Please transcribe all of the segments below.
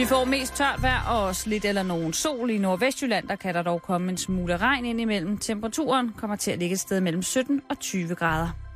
Vi får mest tørt vejr og også lidt eller nogen sol i Nordvestjylland. Der kan der dog komme en smule regn ind imellem. Temperaturen kommer til at ligge et sted mellem 17 og 20 grader.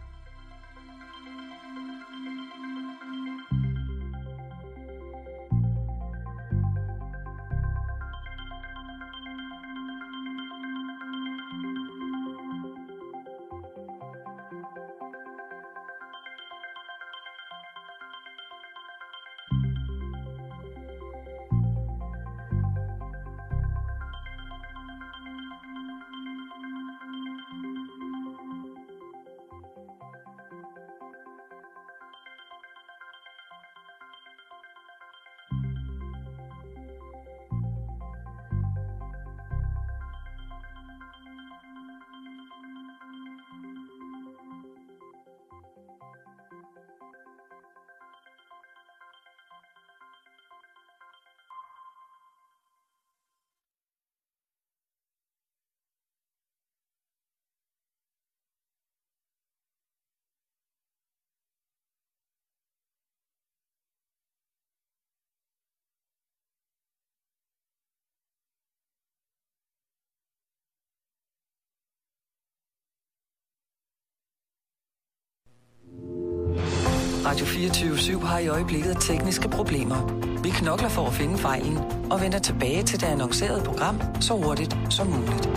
Radio 24 har i øjeblikket tekniske problemer. Vi knokler for at finde fejlen og vender tilbage til det annoncerede program så hurtigt som muligt.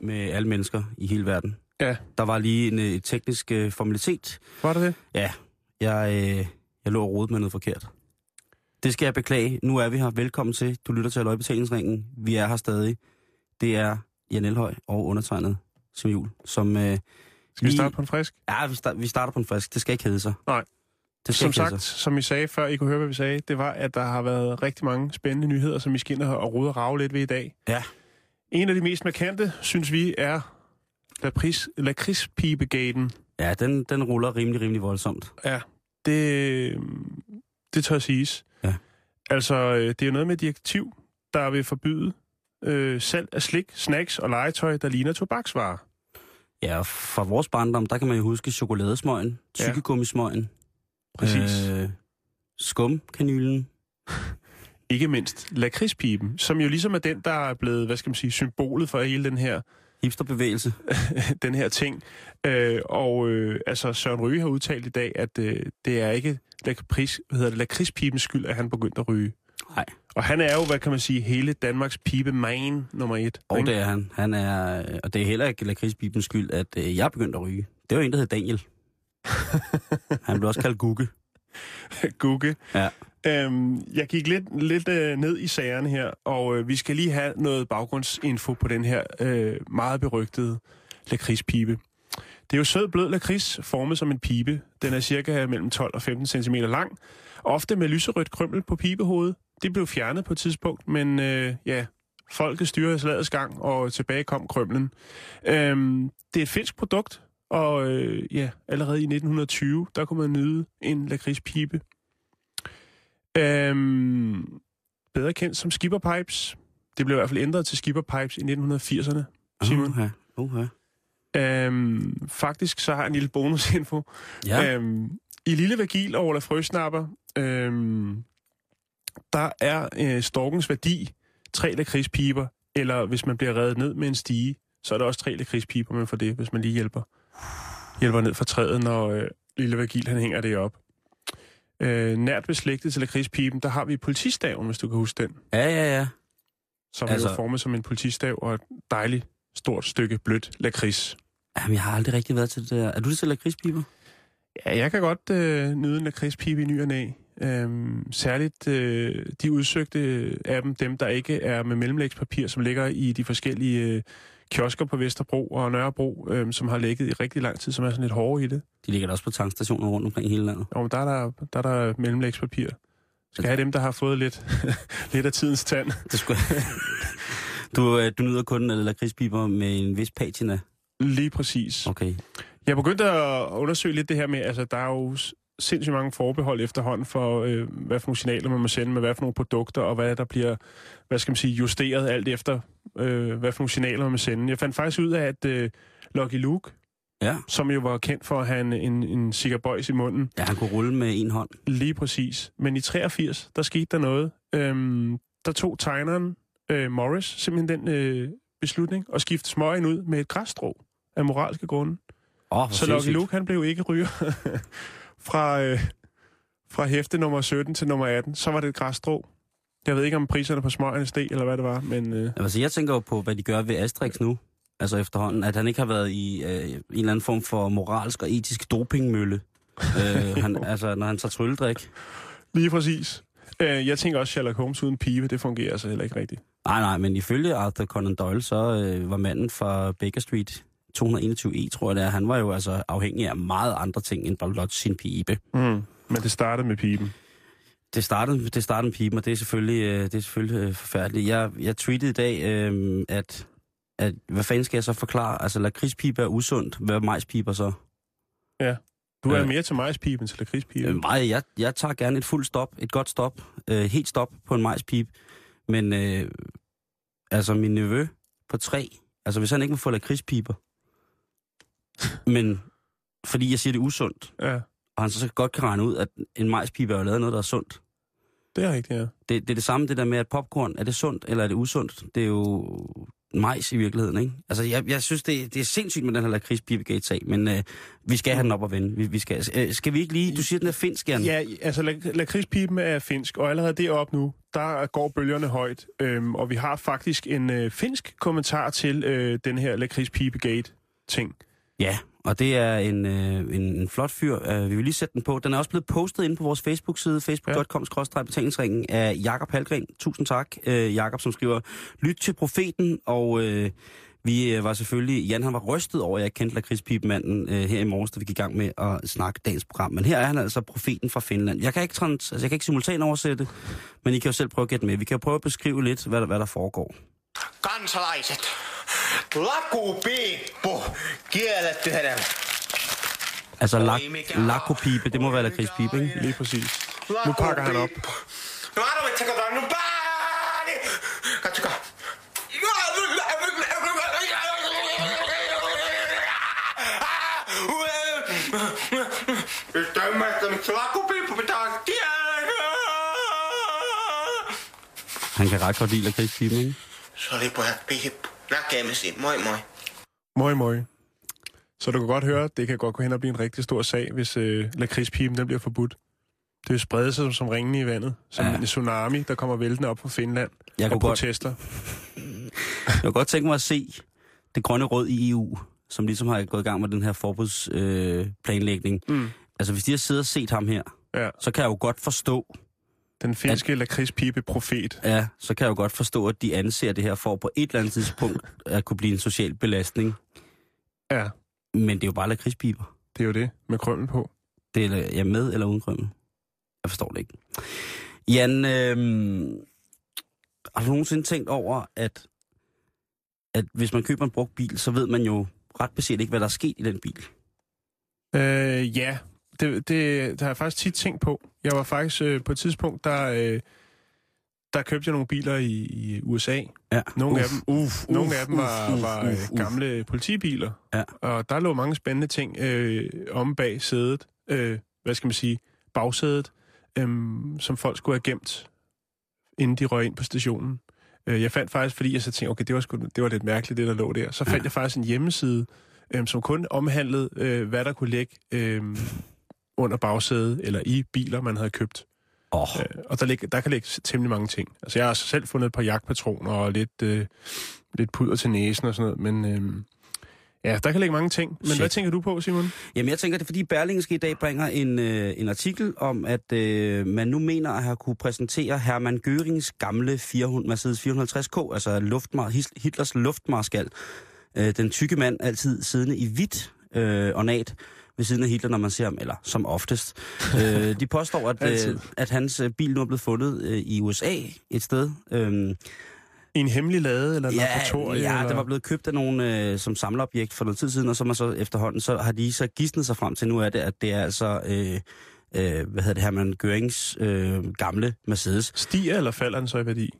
Med alle mennesker i hele verden. Ja. Der var lige en øh, teknisk øh, formalitet. Var det det? Ja, jeg, øh, jeg lå og rodede med noget forkert. Det skal jeg beklage. Nu er vi her. Velkommen til. Du lytter til Løgbetalingsringen. Vi er her stadig. Det er Jan Elhøj og undertegnet som jul, som... Øh, Skal vi starte på en frisk? Ja, vi, start, vi starter på en frisk. Det skal ikke hedde sig. Nej. Det skal Som sagt, sig. som I sagde før, I kunne høre, hvad vi sagde, det var, at der har været rigtig mange spændende nyheder, som skal ind og rode og rave lidt ved i dag. Ja. En af de mest markante, synes vi, er lakrids- lakridspibegaten. Ja, den, den ruller rimelig, rimelig voldsomt. Ja, det, det tør siges. Ja. Altså, øh, det er jo noget med direktiv, der vil forbyde øh, salg af slik, snacks og legetøj, der ligner tobaksvarer. Ja, fra vores barndom, der kan man jo huske chokoladesmøgen, Ja. tykkegummismøgen, Præcis. øh, skumkanylen. Ikke mindst lakridspiben, som jo ligesom er den, der er blevet, hvad skal man sige, symbolet for hele den her hipsterbevægelse. den her ting. Øh, og øh, altså Søren Ryge har udtalt i dag, at øh, det er ikke lakrids, hvad hedder det, lakridspibens skyld, at han begyndte at ryge. Nej. Og han er jo, hvad kan man sige, hele Danmarks pibe man nummer et. Og ikke? det er han. han er, og det er heller ikke lakridsbibens skyld, at øh, jeg er begyndt at ryge. Det var en, der hed Daniel. han blev også kaldt Gugge. Gugge. Ja. Øhm, jeg gik lidt, lidt øh, ned i sagerne her, og øh, vi skal lige have noget baggrundsinfo på den her øh, meget berygtede lakridspibe. Det er jo sød, blød lakrids, formet som en pibe. Den er cirka mellem 12 og 15 cm lang, ofte med lyserødt krymmel på pibehovedet. Det blev fjernet på et tidspunkt, men øh, ja, folket styrede slagets gang, og tilbage kom krymlen. Øhm, det er et finsk produkt, og øh, ja, allerede i 1920, der kunne man nyde en lakridspibe. Øhm, bedre kendt som skipperpipes. Det blev i hvert fald ændret til skipperpipes i 1980'erne, Simon. Uh-huh. Uh-huh. Øhm, faktisk så har jeg en lille bonusinfo. Ja. Øhm, I Lille Vagil og Ola Frøsnapper, øhm, der er øh, storkens værdi tre lakridspiber, eller hvis man bliver reddet ned med en stige, så er der også tre lakridspiber med for det, hvis man lige hjælper, hjælper ned fra træet, når øh, Lille Vagil han hænger det op. Øh, nært beslægtet til lakridspiben, der har vi politistaven, hvis du kan huske den, Ja, ja, ja. som Altså- altså... er formet som en politistav og et dejligt stort stykke blødt lakrids. Jamen, jeg har aldrig rigtig været til det der. Er du det til lakridspiber? Ja, jeg kan godt øh, nyde en lakridspibe i ny og næ. Øhm, særligt øh, de udsøgte af dem, dem der ikke er med mellemlægspapir, som ligger i de forskellige øh, kiosker på Vesterbro og Nørrebro, øh, som har ligget i rigtig lang tid, som er sådan lidt hårde i det. De ligger der også på tankstationer rundt omkring hele landet. Og der er der, der, er der mellemlægspapir. Skal have dem, der har fået lidt, lidt af tidens tand. Det skulle... du, øh, du nyder kun øh, lakridspiber med en vis patina. Lige præcis. Okay. Jeg begyndte at undersøge lidt det her med, altså der er jo sindssygt mange forbehold efterhånden for, øh, hvad for nogle signaler man må sende med hvad for nogle produkter, og hvad der bliver, hvad skal man sige, justeret alt efter, øh, hvad for nogle signaler man må sende. Jeg fandt faktisk ud af, at øh, Lucky Luke, Ja. som jo var kendt for at have en, en, en cigarbøjs i munden. ja, han kunne rulle med en hånd. Lige præcis. Men i 83, der skete der noget. Øhm, der tog tegneren øh, Morris simpelthen den øh, beslutning at skifte smøgen ud med et græsstrå af moralske grunde. Oh, Så Lucky Luke, han blev ikke ryger fra, øh, fra hæfte nummer 17 til nummer 18. Så var det et græsstrå. Jeg ved ikke, om priserne på smøgerne steg, eller hvad det var, men... Øh, Altså, jeg tænker jo på, hvad de gør ved Asterix nu. Altså efterhånden, at han ikke har været i øh, en eller anden form for moralsk og etisk dopingmølle. øh, han, altså, når han tager trylledrik. lige præcis. Øh, jeg tænker også, Sherlock Holmes uden pibe, det fungerer altså heller ikke rigtigt. Nej, nej, men ifølge Arthur Conan Doyle, så øh, var manden fra Baker Street 221E, tror jeg det er, han var jo altså afhængig af meget andre ting end blot sin pibe. Mm. Men det startede med piben. Det startede, det startede med piben, og det er selvfølgelig, øh, det er selvfølgelig øh, forfærdeligt. Jeg, jeg tweetede i dag, øh, at, at, hvad fanden skal jeg så forklare? Altså, lakridspibe er usundt. Hvad er majspiber så? Du er Øh. mere til majspiben til lakridspiben. Øh, meget, jeg, jeg tager gerne et fuldt stop, et godt stop, øh, helt stop på en majspibe. Men øh, altså min nevø på tre, altså hvis han ikke må få lakridspiber, men fordi jeg siger, det er usundt, Ja, og han så godt kan regne ud, at en majspibe er jo lavet noget, der er sundt. det er rigtigt, ja. Det, det er det samme, det der med, at popcorn, er det sundt, eller er det usundt? Det er jo majs i virkeligheden, ikke? Altså, jeg, jeg synes, det, det er sindssygt med den her lakridspibegate-sag, men øh, vi skal have den op og vende. Vi, vi skal, øh, skal vi ikke lige... Du siger, den er finsk, Jan? Ja, altså lak- lakridspiben er finsk, og allerede deroppe nu, der går bølgerne højt. Øhm, og vi har faktisk en øh, finsk kommentar til øh, den her lakridspibegate-ting. Ja, og det er en, øh, en, en flot fyr. Uh, vi vil lige sætte den på. Den er også blevet postet inde på vores Facebook-side, facebook.com-betalingsringen af Jakob Halgren. Tusind tak, uh, Jakob, som skriver, lyt til profeten, og uh, vi var selvfølgelig, Jan han var rystet over, at jeg kendte lakridspipemanden uh, her i morges, da vi gik i gang med at snakke dagens program. Men her er han altså profeten fra Finland. Jeg kan ikke, trans, altså, jeg kan ikke simultan oversætte, men I kan jo selv prøve at gætte med. Vi kan jo prøve at beskrive lidt, hvad der, hvad der foregår. Kansalaiset, lakupiippu kielletty hedelmä. Altså, lak, lakopibe, det må være lakridspibe, ikke? Lige præcis. Nu pakker han op. No arvitseko tää on pääni? Katsokaa. Nyt ymmärrätkö, miksi lakupiippu pitää kielletty? Han kan ret godt lide lakridspiben, ikke? Se oli pojat piippu. Näkemisiin. Moi moi. Moi, moi. Så du kan godt høre, det kan godt gå hen og blive en rigtig stor sag, hvis øh, lakridspiben den bliver forbudt. Det vil sprede sig som, som ringene i vandet. Som Ja. en tsunami, der kommer væltende op fra Finland. Jeg af kunne godt- protester. Jeg kunne godt tænke mig at se det grønne råd i EU, som ligesom har gået i gang med den her forbudsplanlægning. Øh, planlægning. Mm. altså, hvis de har siddet og set ham her, Ja. så kan jeg jo godt forstå, Den finske lakridspibe-profet. ja, så kan jeg jo godt forstå, at de anser det her for på et eller andet tidspunkt at kunne blive en social belastning. Ja, Men det er jo bare lakridspiber. det er jo det med krømmel på. Det er ja, med eller uden krømmel. Jeg forstår det ikke. Jan, øh, har du nogensinde tænkt over, at, at hvis man køber en brugt bil, så ved man jo ret beset ikke, hvad der er sket i den bil? Øh, ja, det, det, det har jeg faktisk tit tænkt på. Jeg var faktisk øh, på et tidspunkt, der, øh, der købte jeg nogle biler i, i USA. Ja. Nogle Uf, af dem, uf, nogle af dem var, uf, var uf, øh, uf. gamle politibiler. Ja. Og der lå mange spændende ting øh, om bag sædet. Øh, hvad skal man sige? Bagsædet. Øh, som folk skulle have gemt, inden de røg ind på stationen. Øh, jeg fandt faktisk, fordi jeg så tænkte, okay, det var, sgu, det var lidt mærkeligt, det der lå der. Så fandt ja. jeg faktisk en hjemmeside, øh, som kun omhandlede, øh, hvad der kunne ligge øh, under bagsædet eller i biler, man havde købt. Oh, Øh, og der, ligger, der kan ligge temmelig mange ting. Altså, jeg har selv fundet et par jagtpatroner og lidt, øh, lidt puder til næsen og sådan noget, men øh, ja, der kan ligge mange ting. Men Shit. hvad tænker du på, Simon? Jamen, jeg tænker, det er fordi Berlingske i dag bringer en, øh, en artikel om, at øh, man nu mener at have kunne præsentere Hermann Görings gamle 400, Mercedes 450K, altså luftmar, Hitlers luftmarskal. Øh, den tykke mand, altid siddende i hvidt øh, ornat ved siden af Hitler, når man ser ham, eller som oftest. øh, de påstår, at, øh, at hans øh, bil nu er blevet fundet øh, i USA et sted. Øh, I en hemmelig lade eller et Ja, laboratorium? ja eller? det var blevet købt af nogen øh, som samlerobjekt for noget tid siden, og så, man så efterhånden, så har de så gidsnet sig frem til nu, er det, at det er altså, øh, øh, hvad hedder det her, man Görings øh, gamle Mercedes. Stiger eller falder den så i værdi?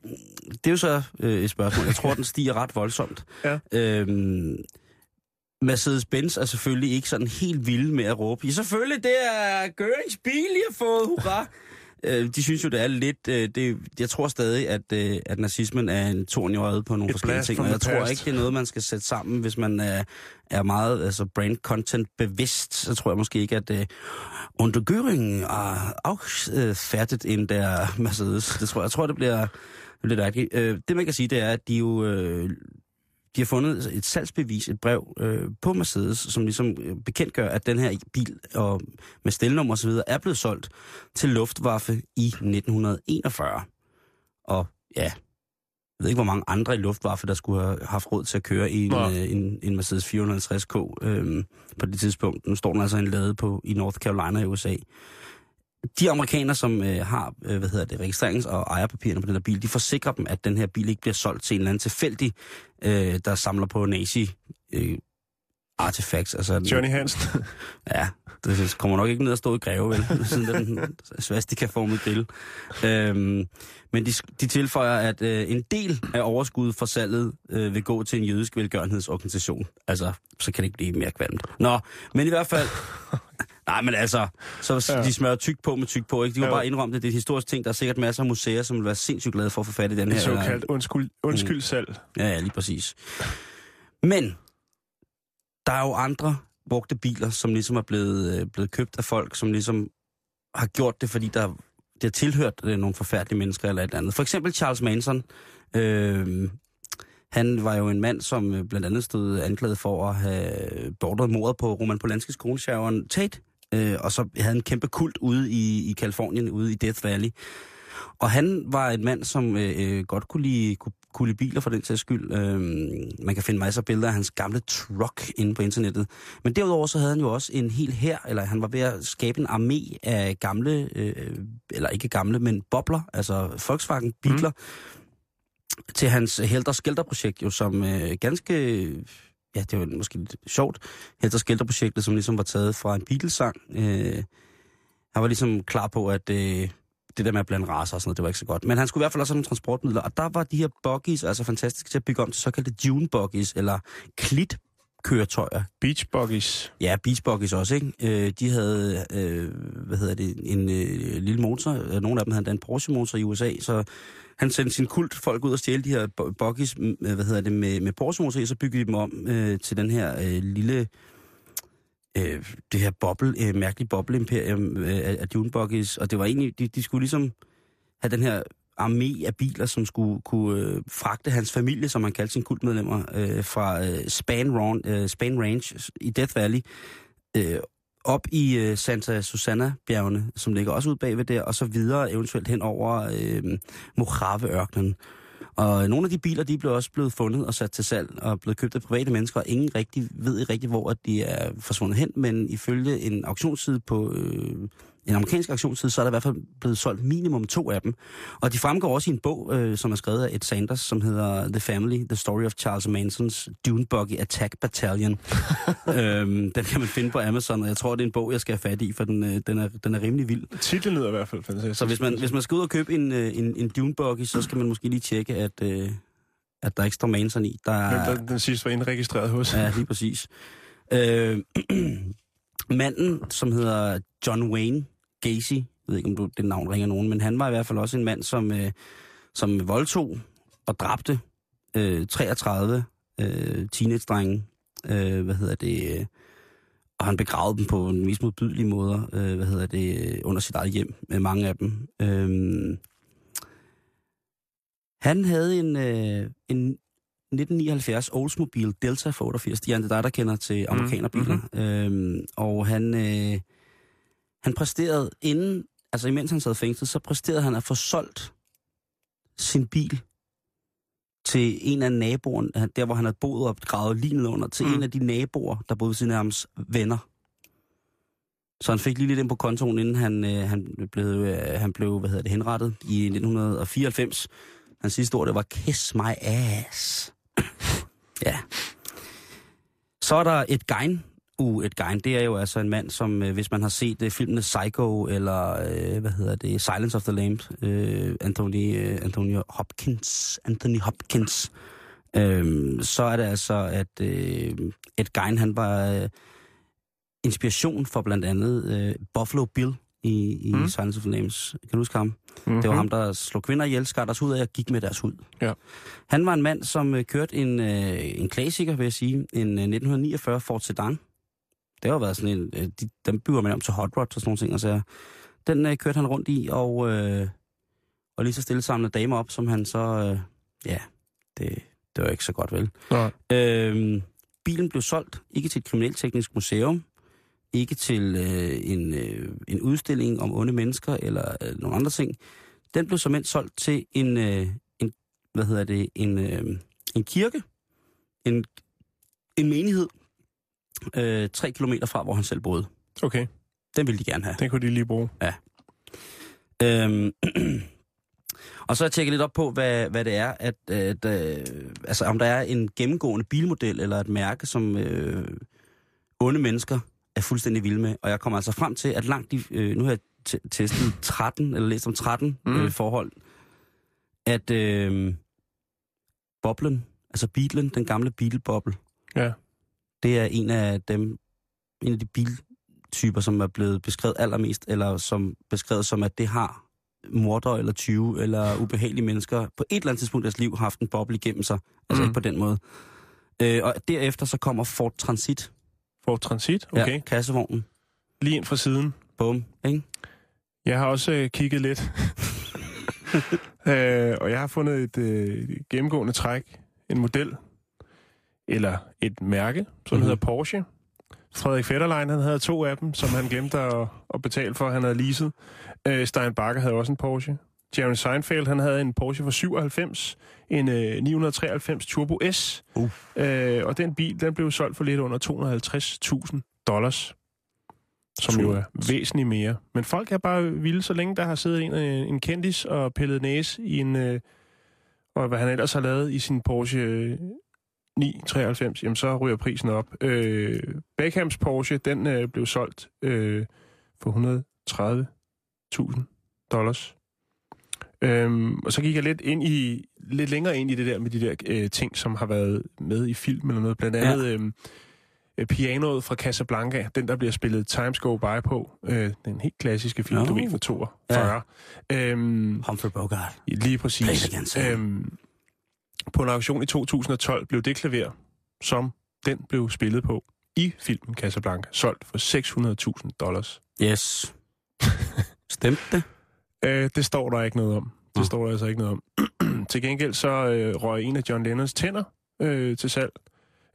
Det er jo så øh, et spørgsmål. Jeg tror, den stiger ret voldsomt. Ja. Øhm, Mercedes-Benz er selvfølgelig ikke sådan helt vilde med at råbe. Ja, selvfølgelig, det er Gørings bil, I har fået, hurra! Øh, de synes jo, det er lidt... Øh, det, jeg tror stadig, at, øh, at nazismen er en torn i øjet på nogle Et forskellige ting, og jeg tror past. ikke, det er noget, man skal sætte sammen, hvis man er, er meget altså brand content bevidst. Så tror jeg måske ikke, at øh, under Göring er færdigt in der Mercedes. Det tror jeg, jeg tror, det bliver, det rigtigt. Øh, det, man kan sige, det er, at de jo... Øh, de har fundet et salgsbevis, et brev øh, på Mercedes, som ligesom øh, bekendtgør, at den her bil og med stelnummer osv. er blevet solgt til Luftwaffe i 1941. Og ja, jeg ved ikke, hvor mange andre i Luftwaffe, der skulle have haft råd til at køre i en, Nå. øh, en, en Mercedes 450K øh, på det tidspunkt. Nu står den altså en lade på, i North Carolina i USA. De amerikanere, som øh, har øh, hvad hedder det, registrerings- og ejerpapirerne på den her bil, de forsikrer dem, at den her bil ikke bliver solgt til en eller anden tilfældig, øh, der samler på nazi øh, artifacts. Altså, Johnny Hansen. Ja, det kommer nok ikke ned at stå i greve, vel? Siden den svastika-formet grill. Øhm, men de, de tilføjer, at øh, en del af overskuddet fra salget øh, vil gå til en jødisk velgørenhedsorganisation. Altså, så kan det ikke blive mere kvalmt. Nå, men i hvert fald... Nej, men altså, så Ja. de smører tyk på med tyk på, ikke? De var Ja. bare indrømme det. Det er et historisk ting. Der er sikkert masser af museer, som vil være sindssygt glade for at få fat i den her. Et såkaldt undskyld, undskyldsalg. Ja, ja, lige præcis. Men der er jo andre brugte biler, som ligesom er blevet, øh, blevet købt af folk, som ligesom har gjort det, fordi der, det har tilhørt øh, nogle forfærdelige mennesker eller et eller andet. For eksempel Charles Manson. Øh, han var jo en mand, som øh, blandt andet stod anklaget for at have beordret mordet på Roman Polanskis kone, Sharon Tate. Øh, og så havde en kæmpe kult ude i, i Kalifornien, ude i Death Valley. Og han var en mand, som øh, øh, godt kunne lide, kunne, kunne lide biler for den sags skyld. Øh, man kan finde masser af billeder af hans gamle truck inde på internettet. Men derudover så havde han jo også en hel her, eller han var ved at skabe en armé af gamle, øh, eller ikke gamle, men bobler, altså Volkswagen-biler, mm. til hans Helter Skelter-projekt, jo som øh, ganske... Ja, det var måske lidt sjovt. Helter Skelter-projektet, som ligesom var taget fra en Beatles-sang. Øh, han var ligesom klar på, at... Øh, det der med at blande raser og sådan noget, det var ikke så godt. Men han skulle i hvert fald også have nogle transportmidler, og der var de her buggies altså fantastiske til at bygge om til såkaldte dune buggies, eller klit køretøjer. Beach buggies. Ja, beach buggies også, ikke? Øh, de havde, øh, hvad hedder det, en øh, lille motor. Øh, Nogle af dem havde en Porsche-motor i USA, så han sendte sin kult folk ud og stjæle de her bu- buggies, med, hvad hedder det, med, med Porsche-motor i, så byggede de dem om øh, til den her øh, lille øh, det her boble, øh, mærkelige boble-imperium øh, af, af dune buggies, og det var egentlig, de, de skulle ligesom have den her armé af biler, som skulle kunne øh, fragte hans familie, som han kaldte sine kultmedlemmer, øh, fra øh, Span, Ron, øh, Span Range i Death Valley, øh, op i øh, Santa Susana-bjergene, som ligger også ud bagved der, og så videre eventuelt hen over øh, Mojave-ørkenen. Og øh, nogle af de biler, de blev også blevet fundet og sat til salg og blevet købt af private mennesker, og ingen rigtig ved ikke rigtig, hvor at de er forsvundet hen, men ifølge en auktionsside på øh, en amerikansk auktionsside, så er der i hvert fald blevet solgt minimum to af dem. Og de fremgår også i en bog, øh, som er skrevet af Ed Sanders, som hedder The Family, The Story of Charles Mansons Dune Buggy Attack Battalion. øhm, den kan man finde på Amazon, og jeg tror, det er en bog, jeg skal have fat i, for den, øh, den, er, den er rimelig vild. Titlen lyder i hvert fald fantastisk. Så hvis man, hvis man skal ud og købe en, øh, en, en Dune Buggy, så skal man måske lige tjekke, at, øh, at der ikke står Manson i. Der er, Den, den sidste var indregistreret hos. Ja, lige præcis. Øh, manden, som hedder John Wayne Gacy, jeg ved ikke, om du, det navn ringer nogen, men han var i hvert fald også en mand, som, øh, som voldtog og dræbte øh, 33 øh, teenage-drenge. Øh, hvad hedder det? Øh, og han begravede dem på en mest modbydelige måde, øh, hvad hedder det, øh, under sit eget hjem, med mange af dem. Øh, han havde en, øh, en 1979 Oldsmobile Delta for 88. Jan, det er dig, der kender til amerikanerbiler. Mm, øhm, og han, øh, han præsterede inden, altså imens han sad fængslet, så præsterede han at få solgt sin bil til en af naboerne, der hvor han havde boet og gravet lige ned under, til Mm. en af de naboer, der boede ved sine af hans venner. Så han fik lige lidt ind på kontoen, inden han, øh, han, blev, øh, han blev hvad hedder det, henrettet i 1994. Hans sidste ord, det var kiss my ass. ja. Så er der et gein. Uh, et gein, det er jo altså en mand, som øh, hvis man har set øh, filmene Psycho, eller øh, hvad hedder det, Silence of the Lambs, øh, Anthony, øh, Anthony Hopkins, Anthony Hopkins, Øhm, så er det altså, at øh, Ed Gein, han var øh, inspiration for blandt andet øh, Buffalo Bill i, i mm. Silence of the Lambs. Kan du huske ham? Mm-hmm. Det var ham, der slog kvinder ihjel, skar deres hud af og gik med deres hud. Ja. Han var en mand, som øh, kørte en, øh, en klassiker, vil jeg sige, en øh, 1949 Ford Sedan. Det har været sådan en, øh, de, dem bygger man om til hot rods og sådan nogle ting. Altså, den øh, kørte han rundt i, og, øh, og lige så stille samlede damer op, som han så, øh, ja, det, det var ikke så godt vel. Nej. Øhm, bilen blev solgt, ikke til et kriminalteknisk museum, ikke til øh, en, øh, en udstilling om onde mennesker eller øh, nogle andre ting. Den blev som solgt til en, øh, en hvad hedder det, en, øh, en kirke, en, en menighed, øh, tre kilometer fra, hvor han selv boede. Okay, Den ville de gerne have. den kunne de lige bruge. Øhm, og så har jeg tjekket lidt op på, hvad, hvad det er, at, at øh, altså, om der er en gennemgående bilmodel eller et mærke, som øh, onde mennesker er fuldstændig vilde med. Og jeg kommer altså frem til, at langt de, øh, nu har jeg t- testet 13, eller læst om 13 Mm. mm. øh, forhold, at øh, boblen, altså Beatlen, den gamle Beatle-boble, Ja. Det er en af dem, en af de biltyper, som er blevet beskrevet allermest, eller som beskrevet som, at det har morder eller 20 eller ubehagelige mennesker på et eller andet tidspunkt i deres liv haft en boble igennem sig. Altså Mm. ikke på den måde. Øh, og derefter så kommer Ford Transit, For transit, okay. ja, kassevognen. Lige ind fra siden. Bum, ikke? Jeg har også øh, kigget lidt. øh, og jeg har fundet et øh, gennemgående træk, en model, eller et mærke, som mm-hmm. Mhm. hedder Porsche. Frederik Fetterlein, han havde to af dem, som han glemte at, at betale for, han havde leaset. Øh, Stein Bakker havde også en Porsche. Jeremy Seinfeld, han havde en Porsche fra 97, en øh, 993 Turbo S. Uh. Øh, og den bil, den blev solgt for lidt under 250.000 dollars. Som jo er væsentligt mere. Men folk er bare vilde, så længe der har siddet en, øh, en kendis og pillet næse i en... Øh, og hvad han ellers har lavet i sin Porsche øh, 993, jamen så ryger prisen op. Øh, Beckhams Porsche, den øh, blev solgt øh, for 130.000 dollars. Øhm, og så gik jeg lidt ind i lidt længere ind i det der med de der øh, ting, som har været med i film eller noget. Blandt Ja. andet øhm, øh, pianoet fra Casablanca, den der bliver spillet Times Go By på. Øh, den helt klassiske film, Nå. du ved, fra 42. Ja. Øhm, Humphrey Bogart. lige præcis. Øhm, på en auktion i 2012 blev det klaver, som den blev spillet på i filmen Casablanca, solgt for 600.000 dollars. Yes. Stemte det? Øh, det står der ikke noget om. Det Nå. står der altså ikke noget om. til gengæld så øh, røg en af John Lennons tænder øh, til salg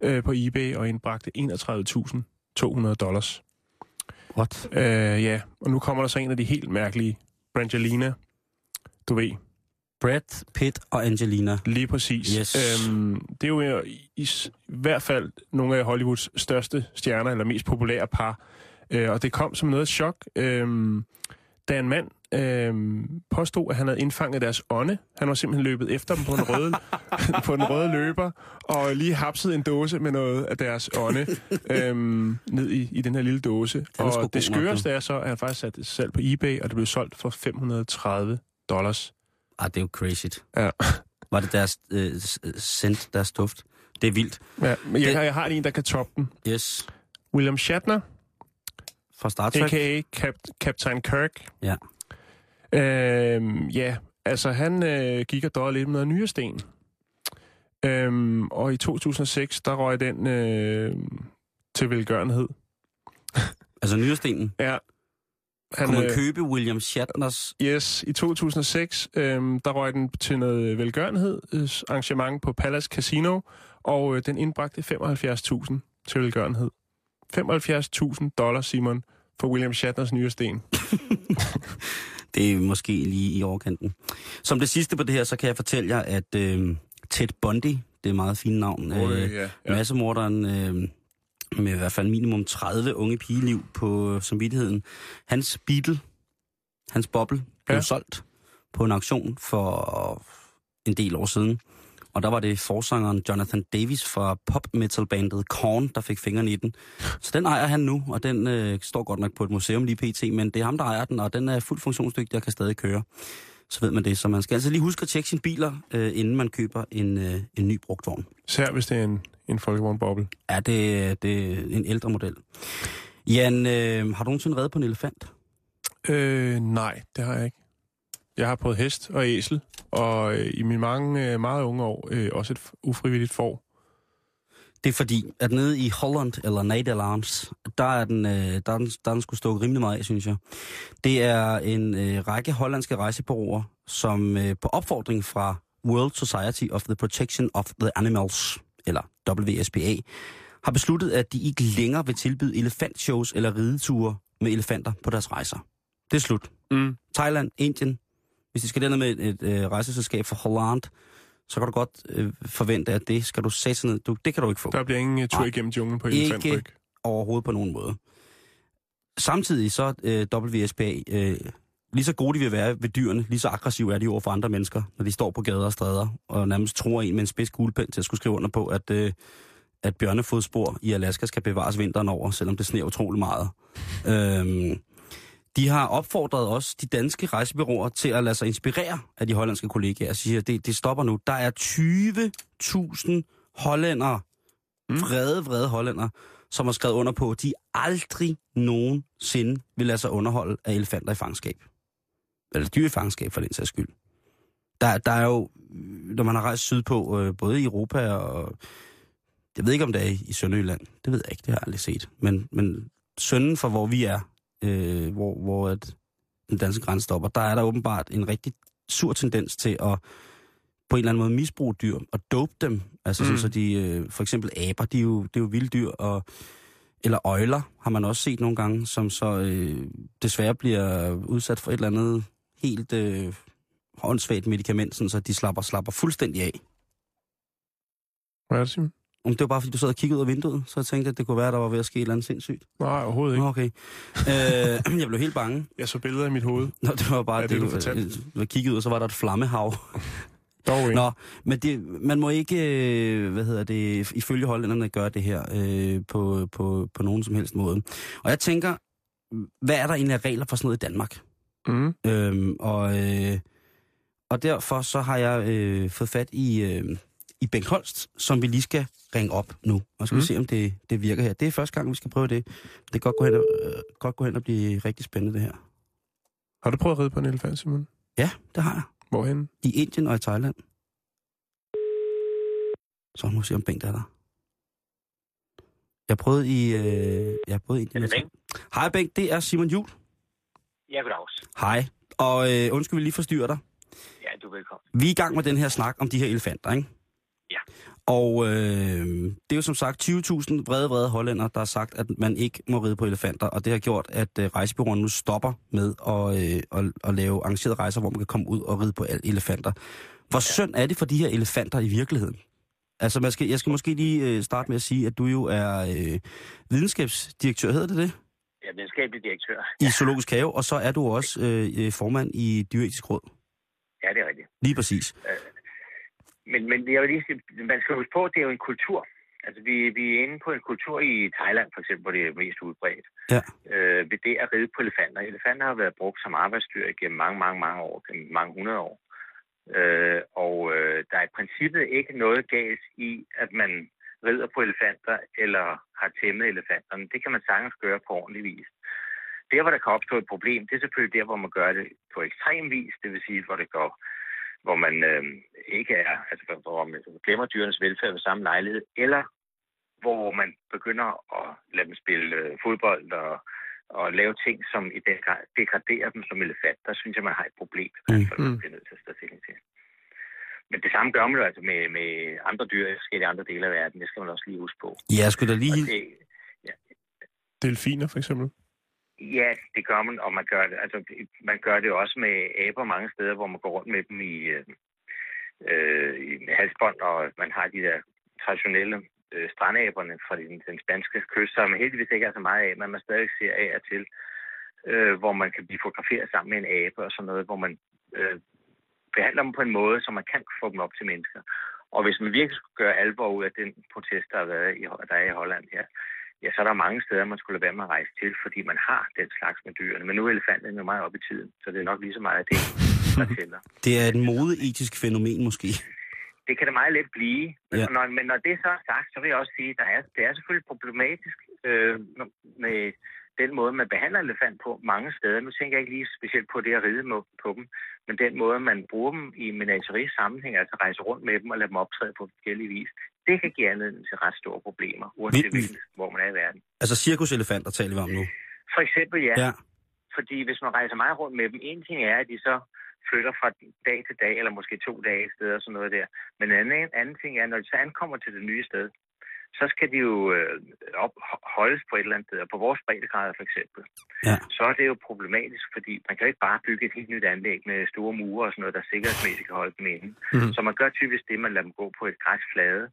øh, på eBay og indbragte 31.200 dollars. What? Øh, ja, og nu kommer der så en af de helt mærkelige. Brangelina, du ved, Brad Pitt og Angelina. lige præcis. Yes. Øhm, det er jo i, i, hvert fald nogle af Hollywoods største stjerner, eller mest populære par. Øh, og det kom som noget chok, øhm, da en mand øhm, påstod, at han havde indfanget deres ånde. Han var simpelthen løbet efter dem på en røde, på en røde løber, og lige hapset en dåse med noget af deres ånde øhm, ned i, i den her lille dåse. Og det skøreste er så, at han faktisk satte salg på eBay, og det blev solgt for 530 dollars. Ah, det er jo crazy. Ja. Var det deres øh, s- sendt, deres duft? Det er vildt. Ja, men jeg, Det- jeg har en, der kan toppe den. Yes. William Shatner, Fra Star Trek. a.k.a. Cap- Captain Kirk. Ja. Øhm, ja, altså han øh, gik og døde lidt med noget nyere sten. Øhm, og i 2006, der røg den øh, til velgørenhed. Altså nyrestenen. Ja. Han, Kunne man øh, købe William Shatners... Yes, i 2006, øhm, der røg den til noget velgørenhed, øh, på Palace Casino, og øh, den indbragte 75.000 til velgørenhed. 75.000 dollars, Simon, for William Shatners nye sten. Det er måske lige i overkanten. Som det sidste på det her, så kan jeg fortælle jer, at øh, Ted Bundy, det er et meget fint navn, øh, ja, ja. massemorderen øh, med i hvert fald minimum 30 unge pigeliv på samvittigheden. Hans Beatle, hans boble, blev Ja. solgt på en auktion for en del år siden. Og der var det forsangeren Jonathan Davis fra pop-metal-bandet Korn, der fik fingrene i den. Så den ejer han nu, og den øh, står godt nok på et museum lige pt., men det er ham, der ejer den, og den er fuldt funktionsdygtig og kan stadig køre. Så ved man det. Så man skal altså lige huske at tjekke sine biler, øh, inden man køber en, øh, en ny brugtvogn. Især hvis det er en, en folkevognboble. Ja, det, det er en ældre model. Jan, øh, har du nogensinde reddet på en elefant? Øh, nej, det har jeg ikke. Jeg har prøvet hest og æsel, og øh, i mine mange, øh, meget unge år øh, også et ufrivilligt får. Det er fordi, at nede i Holland, eller Nederlands, der er den, øh, der er den, der er den skulle stå rimelig meget af, synes jeg. Det er en øh, række hollandske rejsebureauer, som øh, på opfordring fra World Society of the Protection of the Animals, eller WSPA, har besluttet, at de ikke længere vil tilbyde elefantshows eller rideture med elefanter på deres rejser. Det er slut. Mm. Thailand, Indien, hvis de skal derned med et, et, et øh, rejseselskab fra Holland, så kan du godt øh, forvente, at det skal du sætte ned. Du, det kan du ikke få. Der bliver ingen uh, tur igennem junglen på Ikke. elefantryg. overhovedet på nogen måde. Samtidig så øh, WSPA, øh, lige så gode de vil være ved dyrene, lige så aggressive er de over for andre mennesker, når de står på gader og stræder, og nærmest tror en med en spids kuglepen til at skulle skrive under på, at, øh, at bjørnefodspor i Alaska skal bevares vinteren over, selvom det sneer utrolig meget. Øhm, de har opfordret også de danske rejsebyråer til at lade sig inspirere af de hollandske kollegaer og siger, at det, det stopper nu. Der er 20.000 hollændere, vrede, vrede hollændere, som har skrevet under på, at de aldrig nogensinde vil lade sig underholde af elefanter i fangenskab. Eller dyr i fangenskab, for den sags skyld. Der, der er jo, når man har rejst sydpå, øh, både i Europa og... Jeg ved ikke, om det er i, Sønderjylland. Det ved jeg ikke, det har jeg aldrig set. Men, men sønden for, hvor vi er, øh, hvor, hvor at den danske grænse stopper, der er der åbenbart en rigtig sur tendens til at på en eller anden måde misbruge dyr og dope dem. Altså mm. sådan, så de, øh, for eksempel aber, de er jo, det er jo vilde dyr, og, eller øjler har man også set nogle gange, som så øh, desværre bliver udsat for et eller andet helt øh, åndssvagt medicament, sådan, så de slapper, slapper fuldstændig af. Hvad er det, Simon? Om det var bare, fordi du sad og kiggede ud af vinduet, så jeg tænkte, at det kunne være, at der var ved at ske et eller andet sindssygt. Nej, overhovedet ikke. Nå, okay. Øh, jeg blev helt bange. Jeg så billeder i mit hoved. Nå, det var bare, Ja, det, det, du det, fortalte. jeg kiggede ud, og så var der et flammehav. Dog ikke. Nå, men det, man må ikke, øh, hvad hedder det, ifølge hollænderne gøre det her øh, på, på, på nogen som helst måde. Og jeg tænker, hvad er der egentlig af regler for sådan noget i Danmark? Mm. Øhm, og, øh, og derfor så har jeg øh, fået fat i, øh, i Bengt Holst, som vi lige skal ringe op nu. Og skal mm. vi se, om det, det virker her. Det er første gang, vi skal prøve det. Det kan godt gå hen og, øh, godt gå hen og blive rigtig spændende, det her. Har du prøvet at ride på en elefant, Simon? Ja, det har jeg. Hvorhen? I Indien og i Thailand. Så nu se, om Bengt er der. Jeg prøvede i, øh, jeg prøvede i Indien. Er det Thailand. Hej Bengt, det er Simon Jul. Ja, goddags. Hej. Og øh, undskyld, vi lige forstyrrer dig. Ja, du er velkommen. Vi er i gang med den her snak om de her elefanter, ikke? Ja. Og øh, det er jo som sagt 20.000 vrede, vrede hollænder, der har sagt, at man ikke må ride på elefanter, og det har gjort, at øh, rejsebyråerne nu stopper med at, øh, at, at lave arrangerede rejser, hvor man kan komme ud og ride på elefanter. Hvor ja. synd er det for de her elefanter i virkeligheden? Altså, man skal, jeg skal måske lige øh, starte med at sige, at du jo er øh, videnskabsdirektør, hedder det det? Er videnskabelig direktør. I Zoologisk Have, og så er du også øh, øh, formand i Dyretisk Råd. Ja, det er rigtigt. Lige præcis. Men, men jeg vil lige sige, man skal huske på, at det er jo en kultur. Altså, vi, vi er inde på en kultur i Thailand, for eksempel, hvor det er mest udbredt. Ja. Øh, ved det at ride på elefanter. Elefanter har været brugt som arbejdsdyr gennem mange, mange, mange år, gennem mange hundrede år. Øh, og øh, der er i princippet ikke noget galt i, at man rider på elefanter eller har tæmmet elefanterne. Det kan man sagtens gøre på ordentlig vis. Der, hvor der kan opstå et problem, det er selvfølgelig der, hvor man gør det på ekstrem vis, det vil sige, hvor det går hvor man øh, ikke er, altså hvor man glemmer dyrenes velfærd ved samme lejlighed, eller hvor man begynder at lade dem spille øh, fodbold og, og lave ting, som i den grad degraderer dem som elefant. Der synes jeg, man har et problem, hvert fald, man Mm. bliver nødt til at tage stilling til. Men det samme gør man jo altså med, med andre dyr i forskellige andre dele af verden. Det skal man også lige huske på. Ja, jeg skulle da lige... Og det, Delfiner, for eksempel. Ja, det gør man, og man gør det, altså, man gør det også med aber mange steder, hvor man går rundt med dem i, øh, øh i halsbånd, og man har de der traditionelle øh, strandaberne fra den, den spanske kyst, som heldigvis ikke er så meget af, men man stadig ser af og til, øh, hvor man kan blive fotograferet sammen med en abe og sådan noget, hvor man øh, behandler dem på en måde, så man kan få dem op til mennesker. Og hvis man virkelig skulle gøre alvor ud af den protest, der, har været i, der er i Holland her, ja, så er der mange steder, man skulle lade være med at rejse til, fordi man har den slags med dyrene. Men nu er elefanterne jo meget op i tiden, så det er nok lige så meget af det. der tæller. Det er et modeetisk fænomen måske. Det kan det meget let blive. Men, Ja. ja. når, men når det så er sagt, så vil jeg også sige, at der er, det er selvfølgelig problematisk øh, med den måde, man behandler elefant på mange steder. Nu tænker jeg ikke lige specielt på det at ride på dem, men den måde, man bruger dem i menagerie sammenhæng, altså rejse rundt med dem og lade dem optræde på forskellige vis, det kan give anledning til ret store problemer, uanset Vi- hvilken, hvor man er i verden. Altså cirkuselefanter taler vi om nu. For eksempel, ja. Ja. Fordi hvis man rejser meget rundt med dem, en ting er, at de så flytter fra dag til dag, eller måske to dage et sted og sådan noget der. Men en anden, anden ting er, når de så ankommer til det nye sted, så skal de jo øh, op, holdes på et eller andet sted. Og på vores breddegrader for eksempel, Ja. så er det jo problematisk, fordi man kan jo ikke bare bygge et helt nyt anlæg med store mure og sådan noget, der sikkerhedsmæssigt kan holde dem inde. Mhm. Så man gør typisk det, man lader dem gå på et græsflade,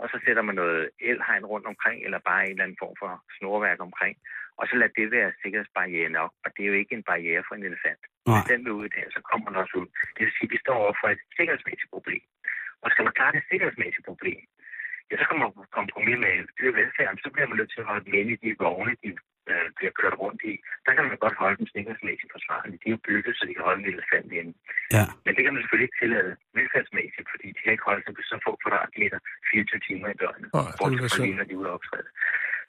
og så sætter man noget elhegn rundt omkring, eller bare en eller anden form for snorværk omkring, og så lad det være sikkerhedsbarriere nok. Og det er jo ikke en barriere for en elefant. Nej. Hvis den vil ud der, så kommer den også ud. Det vil sige, at vi står over for et sikkerhedsmæssigt problem. Og skal man klare det sikkerhedsmæssige problem, ja, så kommer man på kompromis med dyrevelfærd, så bliver man nødt til at holde dem inde i de vogne, de øh, bliver kørt rundt i. Der kan man godt holde dem sikkerhedsmæssigt forsvarligt. De er jo bygget, så de kan holde en elefant inde. Ja. Men det kan man selvfølgelig ikke tillade velfærdsmæssigt, fordi de kan ikke holde sig på så få kvadratmeter 24 timer i døgnet. Ville bortset fra synd. lige, når de er ude optræde.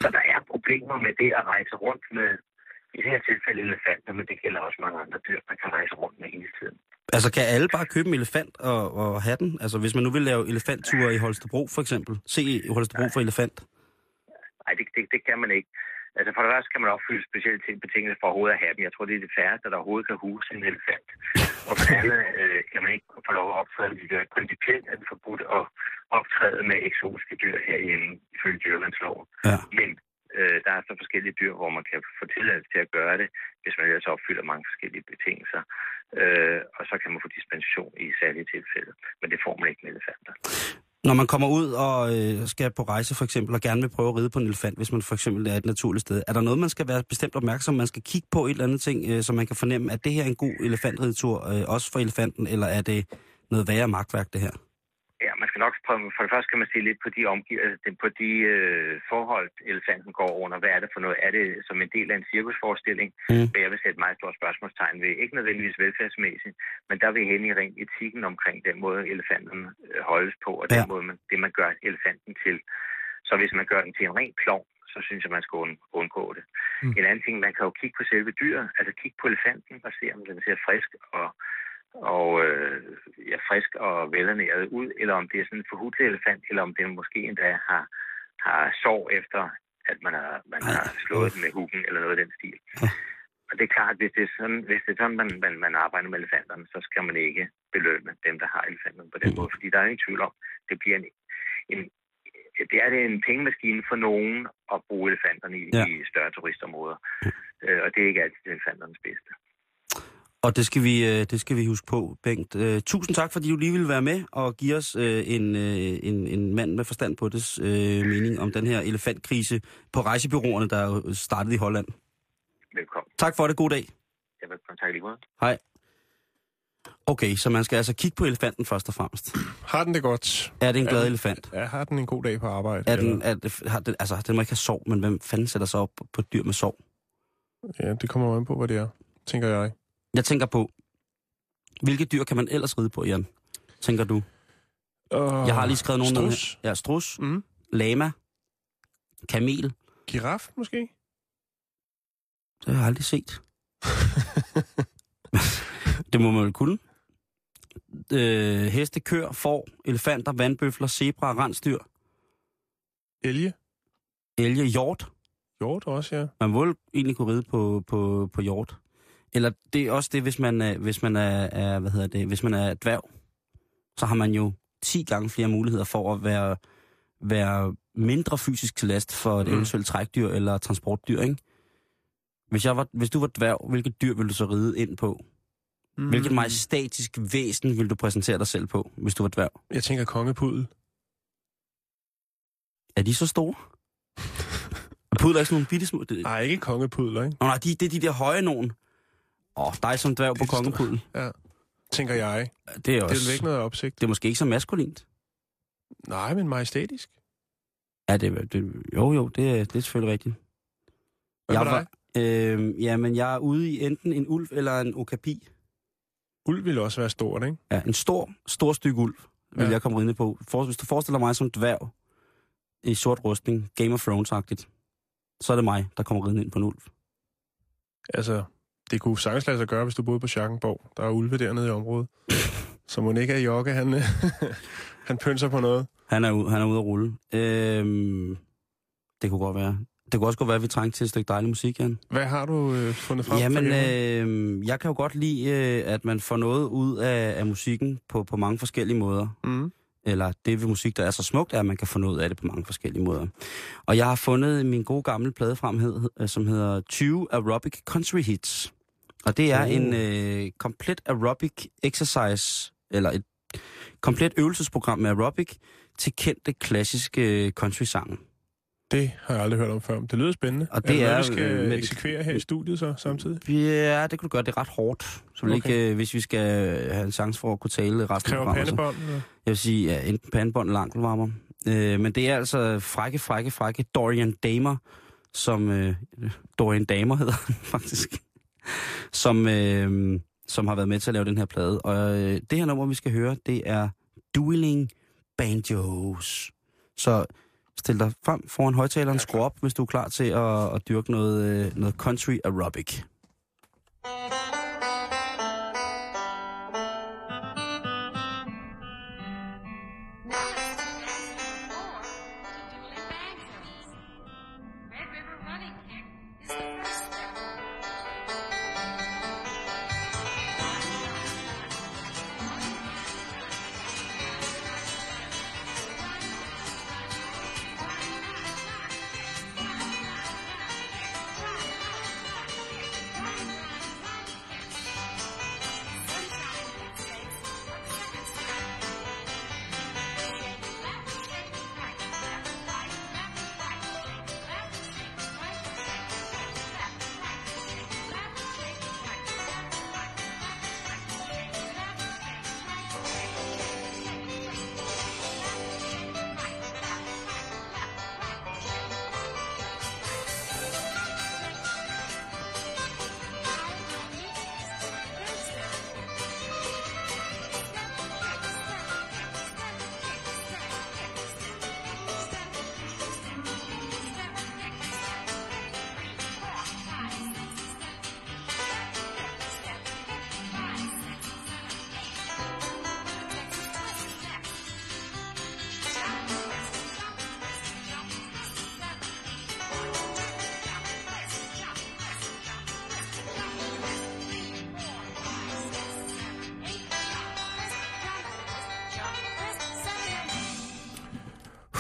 Så der er problemer med det at rejse rundt med, i det her tilfælde elefanter, men det gælder også mange andre dyr, man kan rejse rundt med hele tiden. Altså kan alle bare købe en elefant og, og have den? Altså hvis man nu vil lave elefantture i Holstebro for eksempel. Se Holstebro for elefant. Nej, det, det, det kan man ikke. Altså for det første kan man opfylde specielle ting, betingelser for overhovedet at have dem. Jeg tror, det er det færreste, der overhovedet kan huse en elefant. Og for det andet øh, kan man ikke få lov at optræde med der principielt er det forbudt at optræde med eksotiske dyr herhjemme, ifølge dyrlandsloven. Ja. Men øh, der er så forskellige dyr, hvor man kan få tilladelse til at gøre det, hvis man ellers opfylder mange forskellige betingelser. Øh, og så kan man få dispensation i særlige tilfælde. Men det får man ikke med elefanter. Når man kommer ud og øh, skal på rejse for eksempel, og gerne vil prøve at ride på en elefant, hvis man for eksempel er et naturligt sted, er der noget, man skal være bestemt opmærksom, man skal kigge på et eller andet ting, øh, så man kan fornemme, at det her er en god elefantridetur, øh, også for elefanten, eller er det noget værre magtværk, det her? Skal nok for det første kan man se lidt på de, omgivelser, på de øh, forhold, elefanten går under. Hvad er det for noget? Er det som en del af en cirkusforestilling? Mm. Mm. Jeg vil sætte meget stort spørgsmålstegn ved. Ikke nødvendigvis velfærdsmæssigt, men der vil hen i rent etikken omkring den måde, elefanten øh, holdes på, og den Ja. måde, man, det man gør elefanten til. Så hvis man gør den til en ren klovn, så synes jeg, man skal und- undgå det. Mm. En anden ting, man kan jo kigge på selve dyret, altså kigge på elefanten og se, om den ser frisk og og øh, ja, frisk og velernæret ud, eller om det er sådan en forhudlet elefant, eller om den måske endda har, har sår efter, at man har, man har slået den med huggen, eller noget af den stil. Og det er klart, hvis det er sådan, hvis det er sådan man, man, man arbejder med elefanterne, så skal man ikke belønne dem, der har elefanterne på den måde, fordi der er ingen tvivl om, det bliver en, en det er det en pengemaskine for nogen at bruge elefanterne i, Ja. ja. i større turistområder. Øh, og det er ikke altid elefanternes bedste. Og det skal vi, øh, det skal vi huske på, Bengt. Øh, tusind tak, fordi du lige ville være med og give os øh, en, en, en mand med forstand på det øh, mening om den her elefantkrise på rejsebyråerne, der er jo startet i Holland. Velkommen. Tak for det. God dag. Jeg vil kontakte lige måde. Hej. Okay, så man skal altså kigge på elefanten først og fremmest. Har den det godt? Er det en glad Ja. elefant? Ja, har den en god dag på arbejde? Er den, er det, har den, altså, den må ikke have sov, men hvem fanden sætter sig op på et dyr med sov? Ja, det kommer jo an på, hvad det er, tænker jeg. Jeg tænker på, hvilke dyr kan man ellers ride på, Jan? Tænker du? Uh, Jeg har lige skrevet nogle strus? her. Ja, strus, Mm. lama, kamel. Giraf, måske? Det har jeg aldrig set. det må man vel kunne. Øh, heste, køer, får, elefanter, vandbøfler, zebra, rensdyr, Elge? elge, hjort. Hjort også, ja. Man må egentlig kunne ride på, på, på hjort. Eller det er også det, hvis man er, hvis man er, er, hvad hedder det, hvis man er dværg, så har man jo 10 gange flere muligheder for at være, være mindre fysisk til last for et Mm. eventuelt trækdyr eller transportdyr, ikke? Hvis, jeg var, hvis du var dværg, hvilket dyr ville du så ride ind på? Mm. Hvilket majestætisk væsen vil du præsentere dig selv på, hvis du var dværg? Jeg tænker kongepudel. Er de så store? Er Pudler ikke sådan nogle bitte små... Nej, ikke kongepudler, ikke? Nå, nej, de, det er de der høje nogen. Åh, oh, dig som dværg på store. kongepudel. Tænker jeg. Det er Det er også... ikke noget opsigt. Det er måske ikke så maskulint. Nej, men majestætisk. Ja, det, det, jo, jo, det, det er selvfølgelig rigtigt. Hvad jeg var, øh, jamen, jeg er ude i enten en ulv eller en okapi. Ulv ville også være stort, ikke? Ja, en stor, stor stykke ulv, vil Ja. jeg komme ridende på. For, hvis du forestiller mig som dværg i sort rustning, Game of Thrones-agtigt, så er det mig, der kommer ridende ind på en ulv. Altså, det kunne sagtens lade sig gøre, hvis du boede på Schackenborg. Der er ulve dernede i området. Så må ikke er Jokke, han, han pynser på noget. Han er, han er ude at rulle. Øhm, det kunne godt være. Det kunne også godt være, at vi trængte til et stykke dejlig musik, Jan. Hvad har du øh, fundet frem? Jamen, øh, jeg kan jo godt lide, øh, at man får noget ud af, af musikken på, på mange forskellige måder. Mm. Eller det ved musik, der er så smukt, er, at man kan få noget ud af det på mange forskellige måder. Og jeg har fundet min gode gamle plade frem, hed, øh, som hedder 20 Aerobic Country Hits. Og det er Oh. en øh, komplet aerobic exercise, eller et komplet øvelsesprogram med aerobic til kendte klassiske country-sange. Det har jeg aldrig hørt om før. Det lyder spændende. Og det er, er, det noget, vi øh, skal med- eksekvere her i studiet så samtidig? Ja, det kunne du gøre. Det er ret hårdt. Så Okay. ikke, øh, hvis vi skal have en chance for at kunne tale resten af Kræver programmet. så- pandebånd? eller? Jeg vil sige, ja, enten pandebånd eller ankelvarmer. Øh, men det er altså frække, frække, frække Dorian Damer, som... Øh, Dorian Damer hedder faktisk. Som, øh, som har været med til at lave den her plade. Og øh, det her nummer, vi skal høre, det er Dueling Banjos. Så stil dig frem foran højtaleren, skru op, hvis du er klar til at, at dyrke noget, øh, noget country aerobic. Red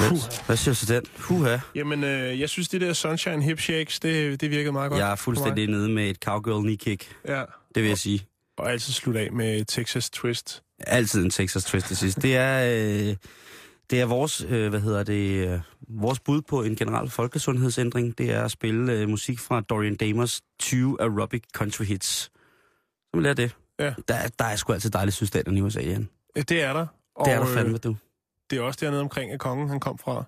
Hvad, hvad siger du til den? Huha. Jamen, øh, jeg synes, det der Sunshine Hip Shakes, det, det virkede meget godt. Jeg er fuldstændig nede med et cowgirl knee kick. Ja, Det vil jeg sige. og altid slutte af med Texas Twist. Altid en Texas Twist til sidst. Det er, øh, det er vores, øh, hvad hedder det, øh, vores bud på en generel folkesundhedsændring. Det er at spille øh, musik fra Dorian Damers 20 Aerobic Country Hits. Så vil jeg det. Ja. Der, der er sgu altid dejligt sydstaten i USA, Jan. Ja, det er der. Og, Det er der fandme, du. Det er også dernede omkring, at kongen han kom fra.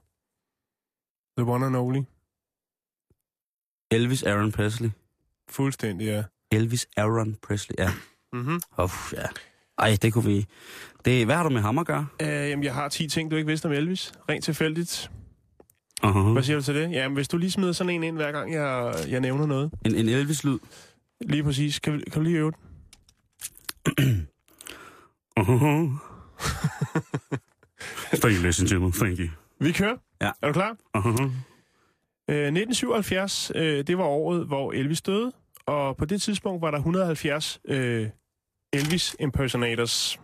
The one and only. Elvis Aaron Presley. Fuldstændig, ja. Elvis Aaron Presley, ja. Mm-hmm. Uff, ja. Ej, det kunne vi... Det, hvad har du med ham at gøre? Øh, jamen, jeg har 10 ting, du ikke vidste om Elvis. Rent tilfældigt. Uh-huh. Hvad siger du til det? Jamen, hvis du lige smider sådan en ind, hver gang jeg, jeg nævner noget. En, en Elvis-lyd. Lige præcis. Kan, vi- kan du lige øve den? Uh-huh. You, listen to me. Thank you. Vi kører. Ja. Er du klar? Uh-huh. Øh, 1977, øh, det var året, hvor Elvis døde. Og på det tidspunkt var der 170 øh, Elvis impersonators.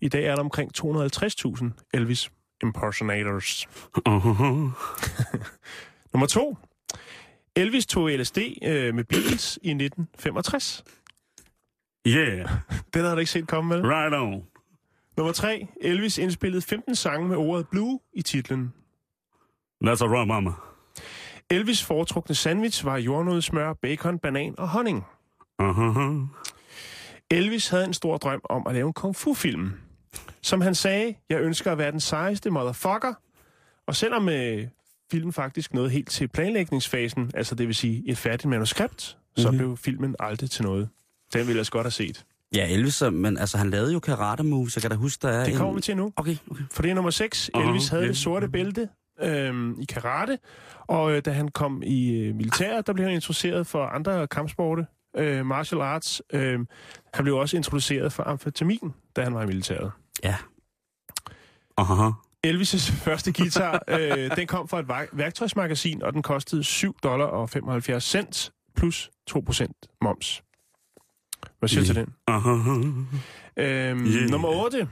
I dag er der omkring 250.000 Elvis impersonators. Uh-huh. Nummer to. Elvis tog LSD øh, med Beatles i 1965. Yeah, Den havde du ikke set komme med. right on. Nummer tre. Elvis indspillede 15 sange med ordet blue i titlen. That's a right, mama. Elvis foretrukne sandwich var jordnødsmør, bacon, banan og honning. Uh-huh. Elvis havde en stor drøm om at lave en kung fu-film. Som han sagde, jeg ønsker at være den sejeste motherfucker. Og selvom øh, filmen faktisk nåede helt til planlægningsfasen, altså det vil sige et færdigt manuskript, så Mhm. blev filmen aldrig til noget. Den ville jeg også godt have set. Ja, Elvis, øh, men altså, han lavede jo karate moves. Jeg kan da huske, der er Det en... kommer vi til nu. Okay, okay. For det er nummer 6. Aha, Elvis havde det sorte bælte øhm, i karate, og øh, da han kom i øh, militæret, der blev han introduceret for andre kampsporte, øh, martial arts. Øh, han blev også introduceret for amfetamin, da han var i militæret. Ja. Aha. Elvis' første guitar, øh, den kom fra et vær- værktøjsmagasin, og den kostede 7 dollar og 75 cent plus 2% moms. Hvad siger du til den? Øhm, Yeah. yeah. Nummer 8.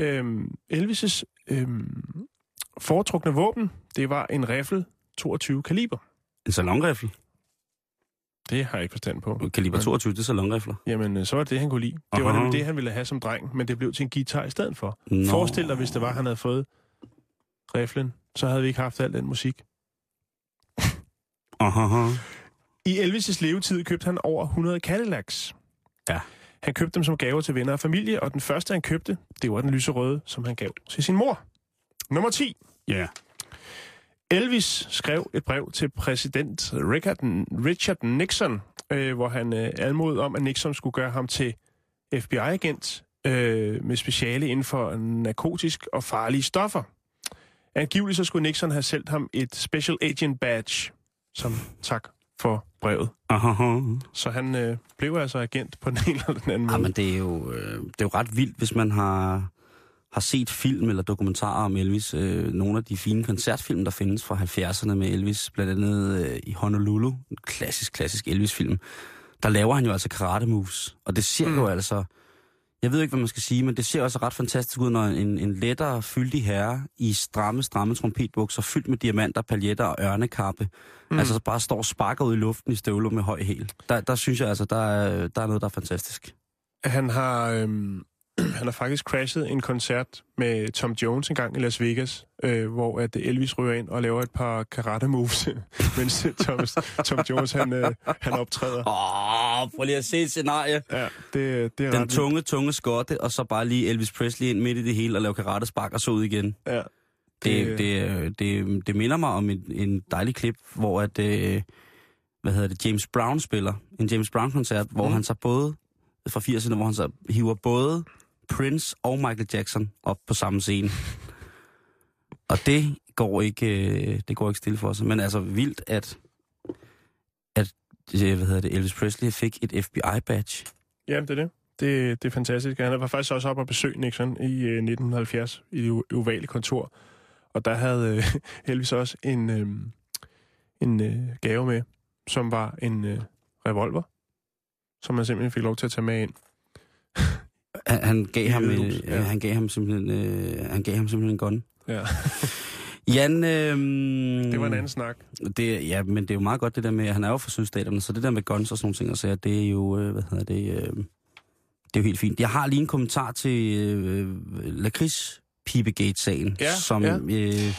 Øhm, Elvis' øhm, foretrukne våben, det var en riffel 22 kaliber. En salonrifle. Det har jeg ikke forstand på. Kaliber Men- 22, det er salonrifler. Jamen, øh, så var det det, han kunne lide. Det var Aha. nemlig det, han ville have som dreng, men det blev til en guitar i stedet for. Nå. Forestil dig, hvis det var, han havde fået riflen, så havde vi ikke haft al den musik. Aha. I Elvis' levetid købte han over 100 Cadillacs. Ja. Han købte dem som gaver til venner og familie, og den første, han købte, det var den lyserøde, som han gav til sin mor. Nummer 10. Ja. Elvis skrev et brev til præsident Richard, Richard Nixon, øh, hvor han øh, anmodede om, at Nixon skulle gøre ham til FBI-agent øh, med speciale inden for narkotisk og farlige stoffer. Angiveligt så skulle Nixon have sendt ham et Special Agent Badge som tak for brevet. Aha. Så han øh, blev altså agent på den ene eller den anden Ja, måde. men det er, jo, øh, det er jo ret vildt, hvis man har, har set film eller dokumentarer om Elvis. Øh, nogle af de fine koncertfilm, der findes fra 70'erne med Elvis, blandt andet øh, i Honolulu, en klassisk, klassisk Elvis-film. Der laver han jo altså karate moves, og det ser mm. jo altså... Jeg ved ikke, hvad man skal sige, men det ser også ret fantastisk ud, når en, en lettere, fyldig herre i stramme, stramme trompetbukser, fyldt med diamanter, paljetter og ørnekappe, mm. altså bare står og sparker ud i luften i støvler med høj hæl. Der, der synes jeg altså, der er, der er noget, der er fantastisk. Han har, øhm, han har faktisk crashet en koncert med Tom Jones en gang i Las Vegas, øh, hvor at Elvis ryger ind og laver et par karate moves, mens Thomas, Tom Jones han, øh, han optræder. Åh, oh, prøv lige at se et scenarie. Ja, det, det er Den ret tunge, tunge skotte, og så bare lige Elvis Presley ind midt i det hele og lave karatespark og så ud igen. Ja. Det, det, det, det minder mig om en, en dejlig klip, hvor at, øh, hvad hedder det, James Brown spiller. En James Brown-koncert, hvor Mm. han så både, fra 80'erne, hvor han så hiver både Prince og Michael Jackson op på samme scene. Og det går ikke, øh, det går ikke stille for sig. Men altså vildt, at, at øh, hvad hedder det, Elvis Presley fik et FBI-badge. Ja, det er det. det. Det er fantastisk. Han var faktisk også op og besøge Nixon i øh, 1970 i det ovale kontor. Og der havde øh, Elvis også en, øh, en øh, gave med, som var en øh, revolver, som man simpelthen fik lov til at tage med ind. Han, han gav ham, øh, ja. han gav ham simpelthen, øh, han gav ham simpelthen en gun. Ja. Jan, øh, Det var en anden snak. Det, ja, men det er jo meget godt det der med, at han er jo fra sydstaterne, så det der med guns og sådan nogle ting, og så det er jo, øh, hvad hedder det, øh, det er jo helt fint. Jeg har lige en kommentar til øh, lakrids Pibegate-sagen, Ja, som, ja. Øh,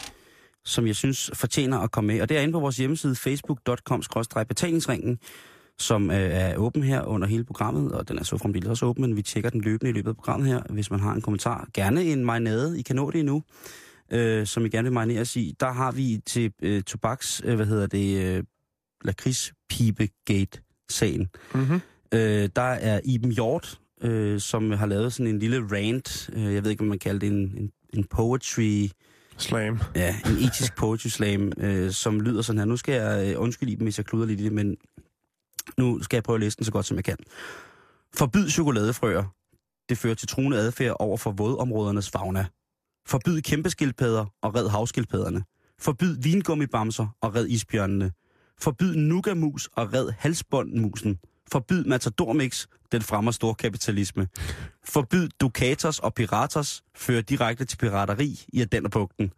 som jeg synes fortjener at komme med. Og det er inde på vores hjemmeside facebook.com-betalingsringen, som øh, er åben her under hele programmet, og den er så fremdeles også åben, men vi tjekker den løbende i løbet af programmet her, hvis man har en kommentar. Gerne en marinade, I kan nå det endnu, øh, som I gerne vil marineres i. Der har vi til øh, tobaks, øh, hvad hedder det, øh, lakrids Pibegate-sagen. Mm-hmm. Øh, der er Iben Hjort, øh, som har lavet sådan en lille rant, øh, jeg ved ikke, hvad man kalder det, en, en, en poetry, Slam. ja, en etisk poetry slam, øh, som lyder sådan her. Nu skal jeg, øh, undskylde Iben, hvis jeg kluder lidt i det, men nu skal jeg prøve at læse den så godt, som jeg kan. Forbyd chokoladefrøer. Det fører til truende adfærd over for vådområdernes fauna. Forbyd kæmpeskildpadder og red havskildpadderne. Forbyd vingummibamser og red isbjørnene. Forbyd nugamus og red halsbåndmusen. Forbyd matadormix, den fremmer storkapitalisme. Forbyd dukatos og piraters, fører direkte til pirateri i Adenderbugten.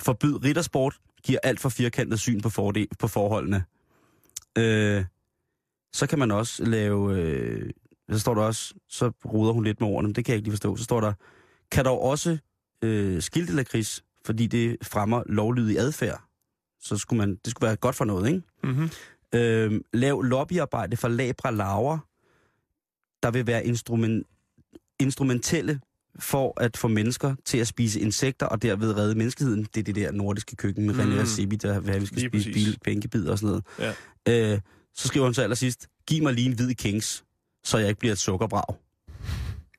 Forbyd riddersport, giver alt for firkantet syn på, fordel, på forholdene. Øh, så kan man også lave, øh, så står der også, så ruder hun lidt med ordene, men det kan jeg ikke lige forstå. Så står der, kan dog også øh, skilte lakrids, fordi det fremmer lovlydig adfærd. Så skulle man, det skulle være godt for noget, ikke? Mm-hmm. Øh, lav lobbyarbejde for Labra Laura, der vil være instrument, instrumentelle for at få mennesker til at spise insekter og derved redde menneskeheden. Det er det der nordiske køkken med Mm. René Sibi, der vil have, at vi skal Lige spise bil, bænkebid og sådan noget. Ja. Øh, så skriver hun så allersidst, giv mig lige en hvid kings, så jeg ikke bliver et sukkerbrag.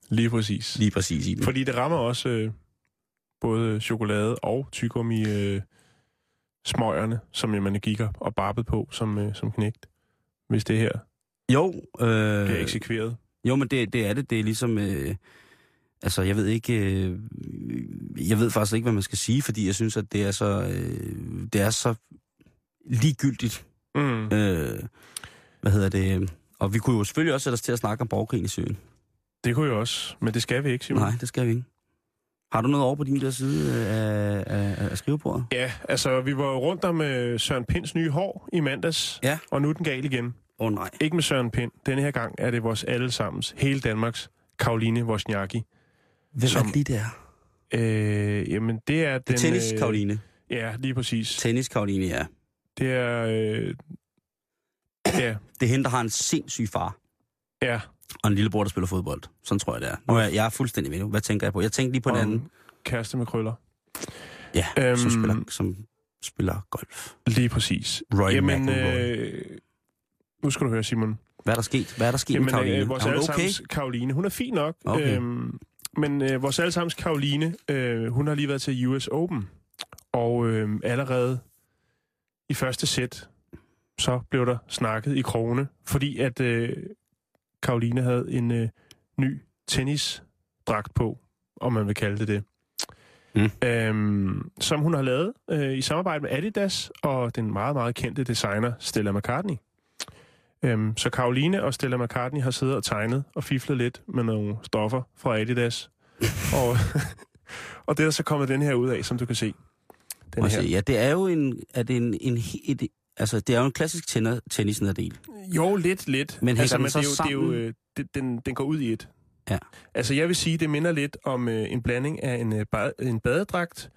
Lige præcis. Lige præcis i den. Fordi det rammer også øh, både chokolade og tyggegummi øh, smøgerne, som man gik og barbet på som, øh, som knægt. Hvis det her Jo, bliver øh, eksekveret. jo, men det, det er det. Det er ligesom... Øh, altså, jeg ved ikke... Øh, jeg ved faktisk ikke, hvad man skal sige, fordi jeg synes, at det er så... Øh, det er så ligegyldigt. Mm. Øh, hvad hedder det? Og vi kunne jo selvfølgelig også sætte os til at snakke om borgerkrigen i Syrien. Det kunne jo også, men det skal vi ikke, Simon. Nej, det skal vi ikke. Har du noget over på din der side af, af, af skrivebordet? Ja, altså vi var jo rundt om øh, Søren Pinds nye hår i mandags, Ja. og nu er den gal igen. Åh oh, nej. Ikke med Søren Pind. Denne her gang er det vores allesammens, hele Danmarks, Karoline Wozniacki. Hvem Som- er det lige der? Øh, jamen, det er Det den... er tennis, øh, Karoline. Ja, lige præcis. Tennis, Karoline, ja. Det er... Øh, ja, Det er hende, der har en sindssyg far. ja. Og en lillebror, der spiller fodbold. Sådan tror jeg, det er. Nu er jeg, jeg er fuldstændig ved nu. Hvad tænker jeg på? Jeg tænkte lige på den anden. en Kæreste med krøller. Ja, øhm, som, spiller, som spiller golf. Lige præcis. Roy Jamen, McIlroy. øh, nu skal du høre, Simon. Hvad er der sket? Hvad er der sket Jamen, med Karoline? øh, vores er hun okay? Karoline, hun er fin nok. Okay. Øhm, men øh, vores allesammens Karoline, øh, hun har lige været til US Open. Og øh, allerede i første sæt, så blev der snakket i krone, fordi at øh, Karoline havde en øh, ny tennisdragt på, om man vil kalde det det. Mm. Øhm, som hun har lavet øh, i samarbejde med Adidas og den meget, meget kendte designer Stella McCartney. Øhm, så Karoline og Stella McCartney har siddet og tegnet og fiflet lidt med nogle stoffer fra Adidas. og, og det er der så kommet den her ud af, som du kan se. Den her. se. Ja, det er jo en, er det en, en, et, altså, det er jo en klassisk tennis, tennisnederdel. Jo, lidt, lidt. Men den men så det er jo, det er jo, sammen? øh, det, den, den går ud i et. Ja. Altså, jeg vil sige, det minder lidt om øh, en blanding af en, øh, bad, en badedragt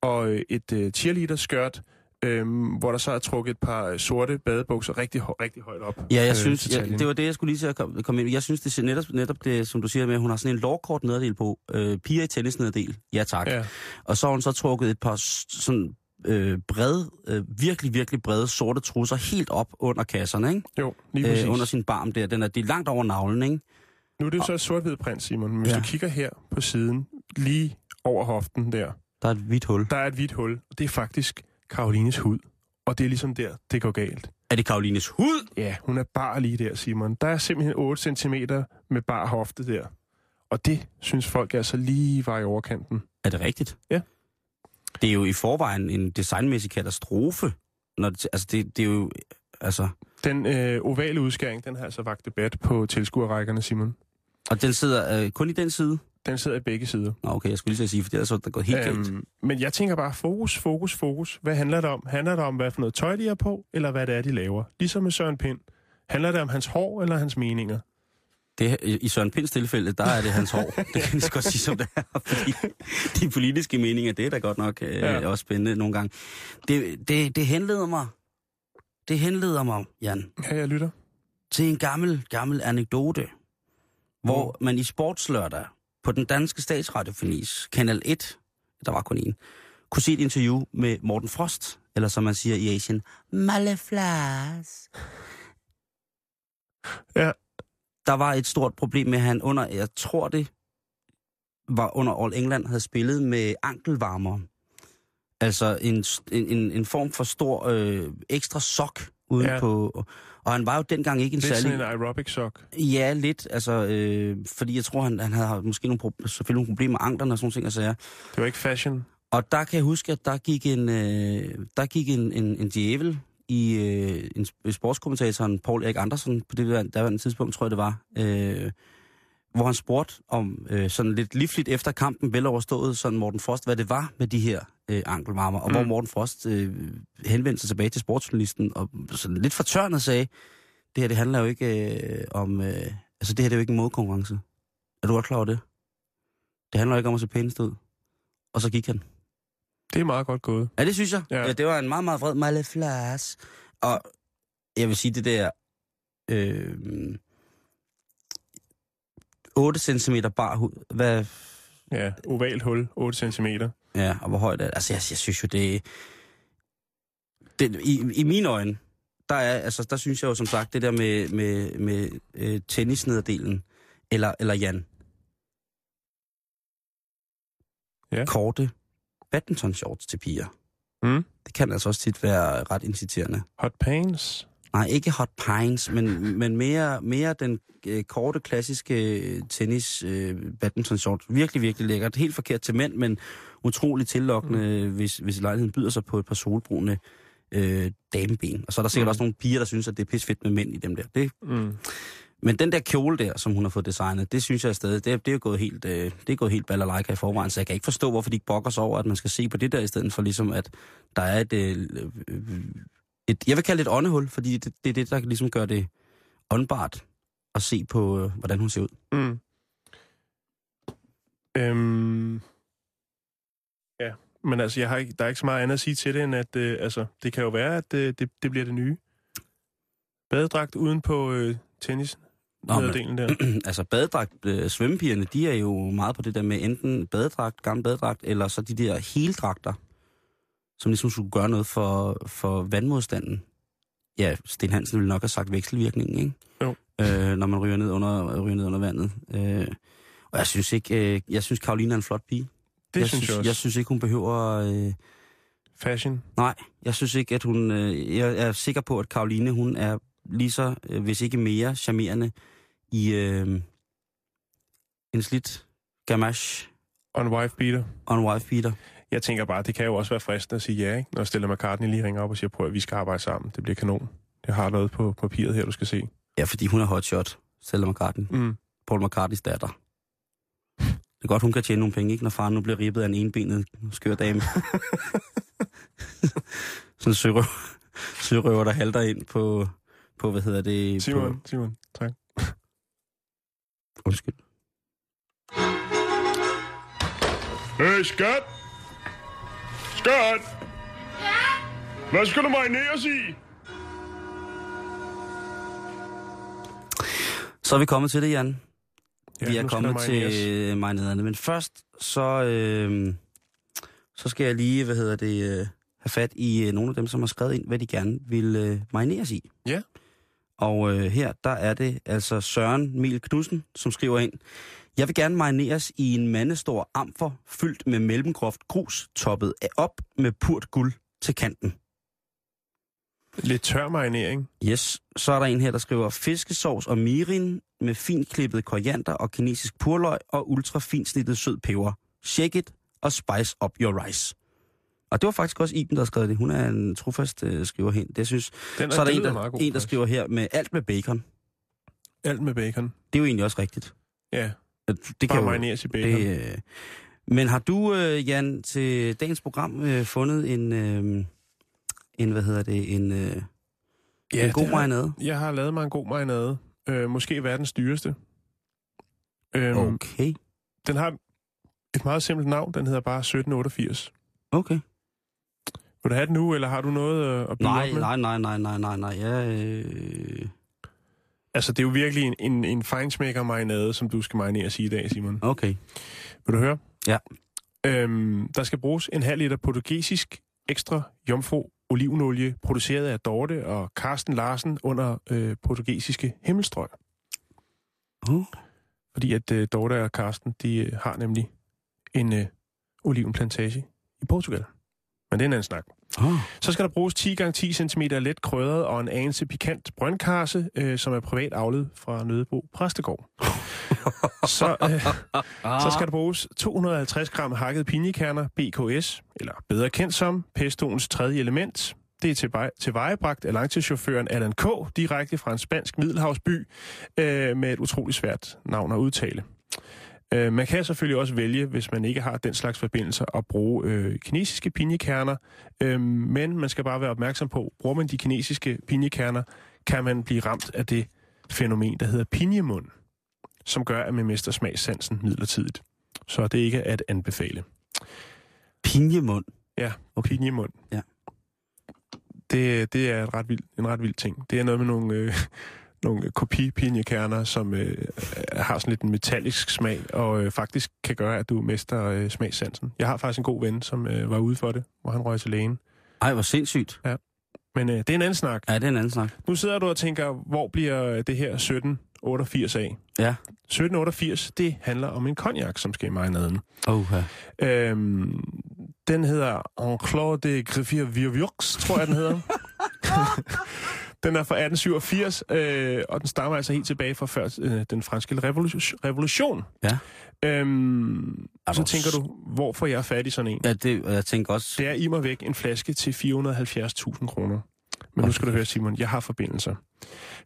og øh, et øh, cheerleader-skørt, øh, hvor der så er trukket et par øh, sorte badebukser rigtig, rigtig højt op. Ja, jeg øh, synes, taljen. det var det, jeg skulle lige til at komme, komme ind. Jeg synes, det er netop, netop det, som du siger med, at hun har sådan en lovkort nederdel på. Øh, piger i tennis nederdel. Ja, tak. Ja. Og så har hun så trukket et par sådan øh, brede, øh, virkelig, virkelig brede sorte trusser helt op under kasserne, ikke? Jo, lige præcis. Øh, under sin barm der. Den er, det er langt over navlen, ikke? Nu er det jo så et sort-hvid print, Simon. Men hvis Ja. du kigger her på siden, lige over hoften der, Der er et hvidt hul. der er et hvidt hul. Og det er faktisk Karolines hud. Og det er ligesom der, det går galt. Er det Karolines hud? Ja, hun er bare lige der, Simon. Der er simpelthen 8 cm med bare hofte der. Og det synes folk altså lige var i overkanten. Er det rigtigt? Ja. Det er jo i forvejen en designmæssig katastrofe. Når det, altså, det, det er jo... Altså, Den øh, ovale udskæring, den har altså vagt debat på tilskuerrækkerne, Simon. og den sidder øh, kun i den side? Den sidder i begge sider. Okay, jeg skulle lige sige, for det er så der går helt øhm, galt. Men jeg tænker bare, fokus, fokus, fokus. Hvad handler det om? Handler det om, hvad for noget tøj de er på, eller hvad det er, de laver? Ligesom med Søren Pind. Handler det om hans hår eller hans meninger? Det, I Søren Pinds tilfælde, der er det hans hår. Det kan jeg godt sige som det er. Fordi de politiske meninger, det er da godt nok øh, Ja. ja. også spændende nogle gange. Det, det, det henleder mig, det henleder mig, Jan, Ja, jeg lytter. til en gammel, gammel anekdote, hvor man i sportslørdag på den danske statsradiofonis, Kanal 1, der var kun en, kunne se et interview med Morten Frost, eller som man siger i Asien, Maleflas. Ja. Der var et stort problem med, at han under, jeg tror det var under All England, havde spillet med ankelvarmer. Altså en, en, en form for stor øh, ekstra sok uden Ja. på... Og han var jo dengang ikke en Lidt særlig... sådan en aerobic sok. Ja, lidt. Altså, øh, fordi jeg tror, han, han havde måske nogle, pro- selvfølgelig nogle problemer med anklerne og sådan ting. Altså, ja. Det var ikke fashion. Og der kan jeg huske, at der gik en, øh, der gik en, en, en djævel i øh, en, sp- sportskommentatoren Paul Erik Andersen, på det der, der var en tidspunkt, tror jeg det var, øh, hvor han spurgte om øh, sådan lidt livligt efter kampen, vel overstået, sådan Morten Frost, hvad det var med de her øh, ankelvarmer, og Mm. hvor Morten Frost øh, henvendte sig tilbage til sportsjournalisten, og sådan lidt fortørnet sagde, det her det handler jo ikke øh, om, øh, altså det her det er jo ikke en modkonkurrence. Er du godt klar over det? Det handler jo ikke om at se pænest ud. Og så gik han. Det er meget godt gået. Ja, det synes jeg. Ja. Ja. ja det var en meget, meget vred maleflas. Og jeg vil sige, det der... Øh, 8 cm bar hud. Hvad... Ja, ovalt hul, 8 cm. Ja, og hvor højt er det? Altså, jeg, jeg synes jo, det... det i, I mine øjne, der, er, altså, der synes jeg jo som sagt, det der med, med, med øh, tennisnederdelen, eller, eller Jan. Ja. Korte badminton shorts til piger. Mm. Det kan altså også tit være ret inciterende. Hot pants. Nej, ikke hot pines, men, men mere, mere den øh, korte, klassiske øh, tennis øh, badminton short. Virkelig, virkelig lækkert. Helt forkert til mænd, men utrolig tillokkende, mm. hvis, hvis lejligheden byder sig på et par solbrune øh, dameben. Og så er der sikkert Mm. også nogle piger, der synes, at det er pisfedt med mænd i dem der. Det, Mm. men den der kjole der, som hun har fået designet, det synes jeg stadig, det, det er gået helt, øh, det er gået helt balalaika i forvejen, så jeg kan ikke forstå, hvorfor de ikke brokker sig over, at man skal se på det der, i stedet for ligesom, at der er et, øh, øh, et jeg vil kalde det et åndehul, fordi det, det er det, der ligesom gør det åndbart at se på, øh, hvordan hun ser ud. Mm. Øhm, ja, men altså, jeg har ikke, der er ikke så meget andet at sige til det, end at øh, altså, det kan jo være, at øh, det, det bliver det nye. Badedragt uden på øh, tennis. Nå, men- der. altså badedragt, øh, svømmepigerne, de er jo meget på det der med enten badedragt, gammel badedragt, eller så de der heldragter, som ligesom skulle gøre noget for, for vandmodstanden. Ja, Sten Hansen ville nok have sagt vekselvirkningen, ikke? Jo. Øh, når man ryger ned under, ryger ned under vandet. Øh, og jeg synes ikke, øh, jeg synes Karoline er en flot pige. Det jeg synes jeg også. Jeg synes ikke, hun behøver... Øh, Fashion. nej, jeg synes ikke, at hun... Øh, jeg er sikker på, at Karoline, hun er lige så, øh, hvis ikke mere, charmerende i øh, en slidt gamache On wife beater. og en wife beater. Jeg tænker bare, det kan jo også være fristende at sige ja, ikke? Når Stella McCartney lige ringer op og siger, prøv at vi skal arbejde sammen. Det bliver kanon. Jeg har noget på papiret her, du skal se. Ja, fordi hun er hotshot, Stella McCartney. Mm. Paul McCartneys datter. Det er godt, hun kan tjene nogle penge, ikke? Når faren nu bliver ribbet af en enbenet skør dame. Sådan en sørøver, sørøver, der halter ind på, på hvad hedder det? Simon, Simon, tak. På, undskyld. Hey, skat! Skat! Ja? Hvad skal du marineres i? Så er vi kommet til det, Jan. Ja, vi er kommet til øh, marinaderne. Men først, så, øh, så skal jeg lige, hvad hedder det, øh, have fat i øh, nogle af dem, som har skrevet ind, hvad de gerne vil øh, marineres i. Ja. Og øh, her, der er det altså Søren Mil Knudsen, som skriver ind. Jeg vil gerne marineres i en mandestor amfer, fyldt med mellemgroft grus, toppet af op med purt guld til kanten. Lidt tør marinering. Yes, så er der en her, der skriver fiskesovs og mirin med fint klippet koriander og kinesisk purløg og ultra fint snittet sød peber. Shake it og spice up your rice. Og det var faktisk også Iben, der skrev det. Hun er en trofast øh, skriver hen. Det synes. Den Så er der en, der, god, en, der skriver her med alt med bacon. Alt med bacon. Det er jo egentlig også rigtigt. Ja, Det bare marineres i bacon. det, øh, Men har du, øh, Jan, til dagens program øh, fundet en, øh, en, hvad hedder det, en, øh, Ja, en god marinade? Jeg har lavet mig en god marinade. Øh, måske verdens dyreste. Øhm, Okay, Den har et meget simpelt navn. Den hedder bare 1788. okay. Vil du have den nu, eller har du noget øh, at byde Nej, op med? nej, nej, nej, nej, nej, nej. Jeg, øh... Altså, det er jo virkelig en, en, en fejnsmækker marinade, som du skal marineres i i dag, Simon. Okay. Vil du høre? Ja. Øhm, der skal bruges en halv liter portugisisk ekstra jomfru olivenolie, produceret af Dorte og Carsten Larsen under øh, portugisiske himmelstrøg. Oh. Fordi at øh, Dorte og Carsten, de øh, har nemlig en øh, olivenplantage i Portugal. Men det er en anden snak. Oh. Så skal der bruges 10 x 10 cm let krydret og en anelse pikant brøndkarse, øh, som er privat avlet fra Nødebo Præstegård. så, øh, så skal der bruges 250 gram hakket pinjekerner, BKS, eller bedre kendt som pestoens tredje element. Det er til, vej, til vejebragt af langtidschaufføren Allan K., direkte fra en spansk middelhavsby, øh, med et utroligt svært navn at udtale. Øh, man kan selvfølgelig også vælge, hvis man ikke har den slags forbindelser, at bruge øh, kinesiske pinjekerner, øh, men man skal bare være opmærksom på, bruger man de kinesiske pinjekerner, kan man blive ramt af det fænomen, der hedder pinjemund, som gør, at man mister smagssansen midlertidigt. Så det er ikke at anbefale. Pinjemund. Ja, og pinjemund. Ja. Det, det er et ret vild, en ret vild ting. Det er noget med nogle, øh, nogle kopipinjekerner, som øh, har sådan lidt en metallisk smag, og øh, faktisk kan gøre, at du mister øh, smagssansen. Jeg har faktisk en god ven, som øh, var ude for det, hvor han røg til lægen. Ej, hvor sindssygt. Ja. Men øh, det er en anden snak. Ja, det er en anden snak. Nu sidder du og tænker, hvor bliver det her 1788 af? Ja. 1788, det handler om en cognac, som skal i marinaden. Oh, ja. Øhm, den hedder Enclos de Griffier Viervioux, tror jeg, den hedder. den er fra 1887, øh, og den stammer altså helt tilbage fra før øh, den franske revolution. Ja. Øhm, Er så tænker du, hvor får jeg fat i sådan en? ja det, jeg tænker også... Det er i mig væk en flaske til 470.000 kroner. Men nu skal du høre, Simon, jeg har forbindelser.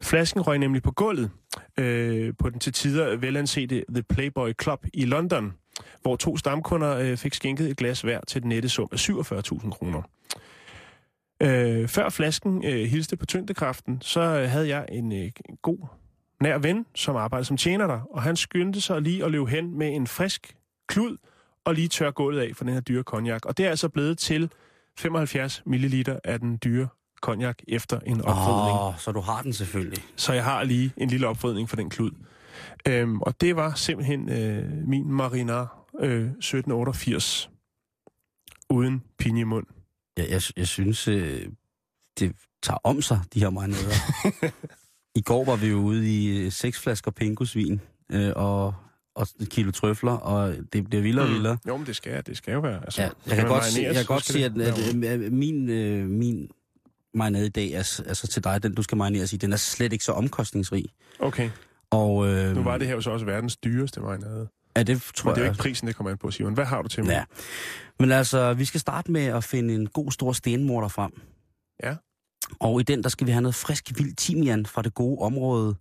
Flasken røg nemlig på gulvet øh, på den til tider velansete The Playboy Club i London, hvor to stamkunder øh, fik skænket et glas hver til den nette sum af 47.000 kroner. Øh, før flasken øh, hilste på tyngdekraften, så øh, havde jeg en øh, god nær ven, som arbejdede som tjener der, og han skyndte sig lige at løbe hen med en frisk klud og lige tør gulvet af for den her dyre cognac. Og det er altså blevet til 75 ml af den dyre cognac efter en opfredning. Åh, oh, så du har den selvfølgelig. Så jeg har lige en lille opfredning for den klud. Øhm, og det var simpelthen øh, min Marinar øh, 1788 uden pinjemund. Jeg, jeg, jeg synes, øh, det tager om sig, de her marinader. I går var vi jo ude i øh, seks flasker pingosvin øh, og, og et kilo trøfler, og det bliver vildere og vildere. Jo, men det skal, det skal jo være. Altså, Ja, jeg kan godt, se, jeg kan godt sige, at, at, at, at min, øh, min marinade i dag, er, s- altså til dig, den du skal marineres i, den er slet ikke så omkostningsrig. Okay, Og, øh, nu var det her jo så også verdens dyreste marinade. Ja, det tror Men det er jo ikke prisen, det kommer an på, Simon. Hvad har du til mig? Ja. Men altså, vi skal starte med at finde en god stor stenmorter frem. Ja. Og i den, der skal vi have noget frisk vild timian fra det gode område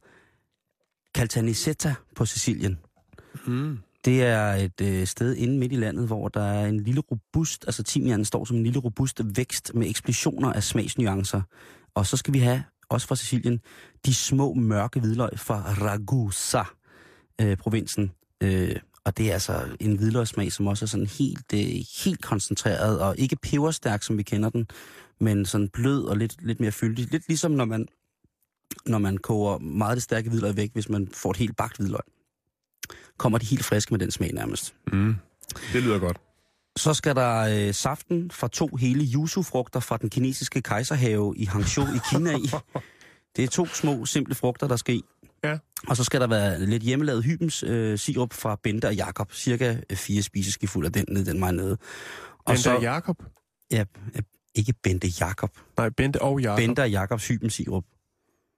Caltanissetta på Sicilien. Mm. Det er et øh, sted inde midt i landet, hvor der er en lille robust, altså timianen står som en lille robust vækst med eksplosioner af smagsnuancer. Og så skal vi have, også fra Sicilien, de små mørke hvidløg fra Ragusa, øh, provinsen. Øh, og det er altså en hvidløgssmag, som også er sådan helt, øh, helt koncentreret, og ikke peberstærk, som vi kender den, men sådan blød og lidt, lidt mere fyldig. Lidt ligesom når man, når man koger meget af det stærke hvidløg væk, hvis man får et helt bagt hvidløg. Kommer de helt friske med den smag nærmest. Mm. Det lyder godt. Så skal der øh, saften fra to hele yuzu-frugter fra den kinesiske kejserhave i Hangzhou i Kina i. Det er to små, simple frugter, der skal i. Ja. Og så skal der være lidt hjemmelavet hybens øh, sirup fra Bente og Jakob. Cirka øh, fire spiseskefulde af den, ned den marinade. Og Bente så, og Jakob? ja, ikke Bente Jakob. Nej, Bente og Jakob. Bente og Jakobs hybens sirup.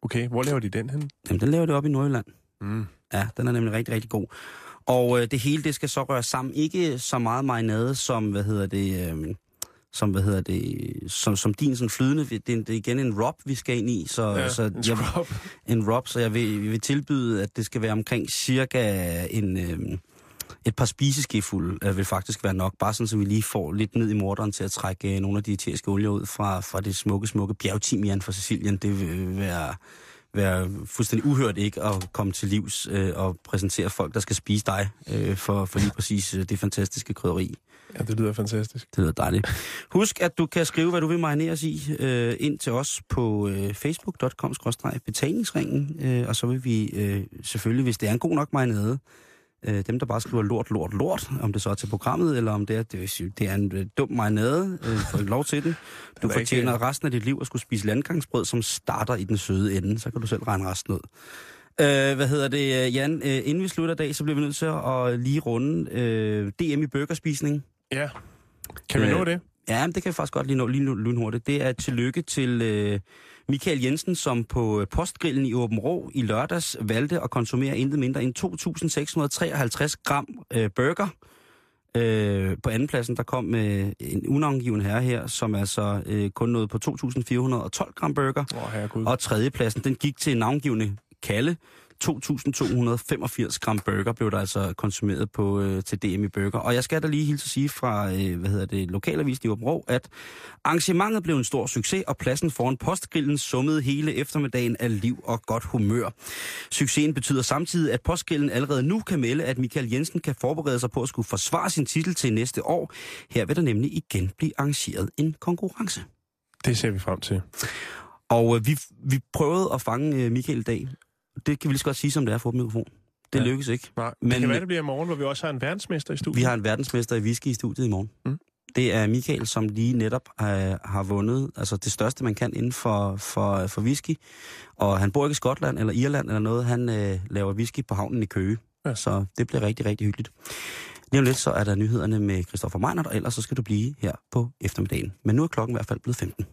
Okay, hvor laver de den hen? Jamen, den laver det op i Nordjylland. Mm. Ja, den er nemlig rigtig, rigtig god. Og øh, det hele, det skal så røres sammen. Ikke så meget marinade som, hvad hedder det, øh, som, hvad hedder det, som, som din sådan flydende. Det er, det er igen en rub, vi skal ind i. Så, Ja, så en jeg, scrub. en rub, så jeg vil, jeg vil tilbyde, at det skal være omkring cirka en, øh, et par spiseskefulde, øh, vil faktisk være nok. Bare sådan, så vi lige får lidt ned i morderen til at trække øh, nogle af de eteriske olier ud fra, fra det smukke, smukke bjergtimian fra Sicilien. Det vil være være fuldstændig uhørt ikke at komme til livs øh, og præsentere folk, der skal spise dig øh, for, for lige præcis øh, det fantastiske krydderi. Ja, det lyder fantastisk. Det lyder dejligt. Husk, at du kan skrive, hvad du vil marineres i, øh, ind til os på øh, facebook.com betalingsringen, øh, og så vil vi øh, selvfølgelig, hvis det er en god nok marinade, øh, dem der bare skriver lort, lort, lort, om det så er til programmet, eller om det er, det, det er en øh, dum marinade, øh, får lov til den. Du Den er ikke- fortjener resten af dit liv at skulle spise landgangsbrød, som starter i den søde ende, så kan du selv regne resten ud. Øh, hvad hedder det, Jan? Øh, inden vi slutter i dag, så bliver vi nødt til at lige runde øh, DM i burgerspisning. Ja. Kan vi Øh, nå det? Ja, det kan vi faktisk godt lige nå lige nu lynhurtigt. Det er tillykke til øh, Michael Jensen, som på øh, postgrillen i Åben Rå i lørdags valgte at konsumere intet mindre end 2.653 gram øh, burger. Øh, på andenpladsen, der kom øh, en unangiven herre her, som altså øh, kun nåede på 2.412 gram burger. Oh, herregud. Og tredjepladsen, den gik til navngivende Kalle. 2.285 gram burger blev der altså konsumeret på øh, til DM i burger. Og jeg skal da lige hilse at sige fra, øh, hvad hedder det, lokalavisen i Åben at arrangementet blev en stor succes, og pladsen foran postgrillen summede hele eftermiddagen af liv og godt humør. Succesen betyder samtidig, at postgrillen allerede nu kan melde, at Michael Jensen kan forberede sig på at skulle forsvare sin titel til næste år. Her vil der nemlig igen blive arrangeret en konkurrence. Det ser vi frem til. Og øh, vi, vi prøvede at fange øh, Michael i dag. Det kan vi lige så godt sige, som det er for mikrofon. Det Ja. lykkes ikke. Nej, Men- det kan være, det bliver i morgen, hvor vi også har en verdensmester i studiet. Vi har en verdensmester i whisky i studiet i morgen. Det er Michael, som lige netop øh, har vundet altså det største, man kan inden for, for, for whisky. Og han bor ikke i Skotland eller Irland eller noget. Han øh, laver whisky på havnen i Køge. Ja. Så det bliver rigtig, rigtig hyggeligt. Lige om lidt, så er der nyhederne med Christoffer Meinert, og ellers så skal du blive her på eftermiddagen. Men nu er klokken i hvert fald blevet 15.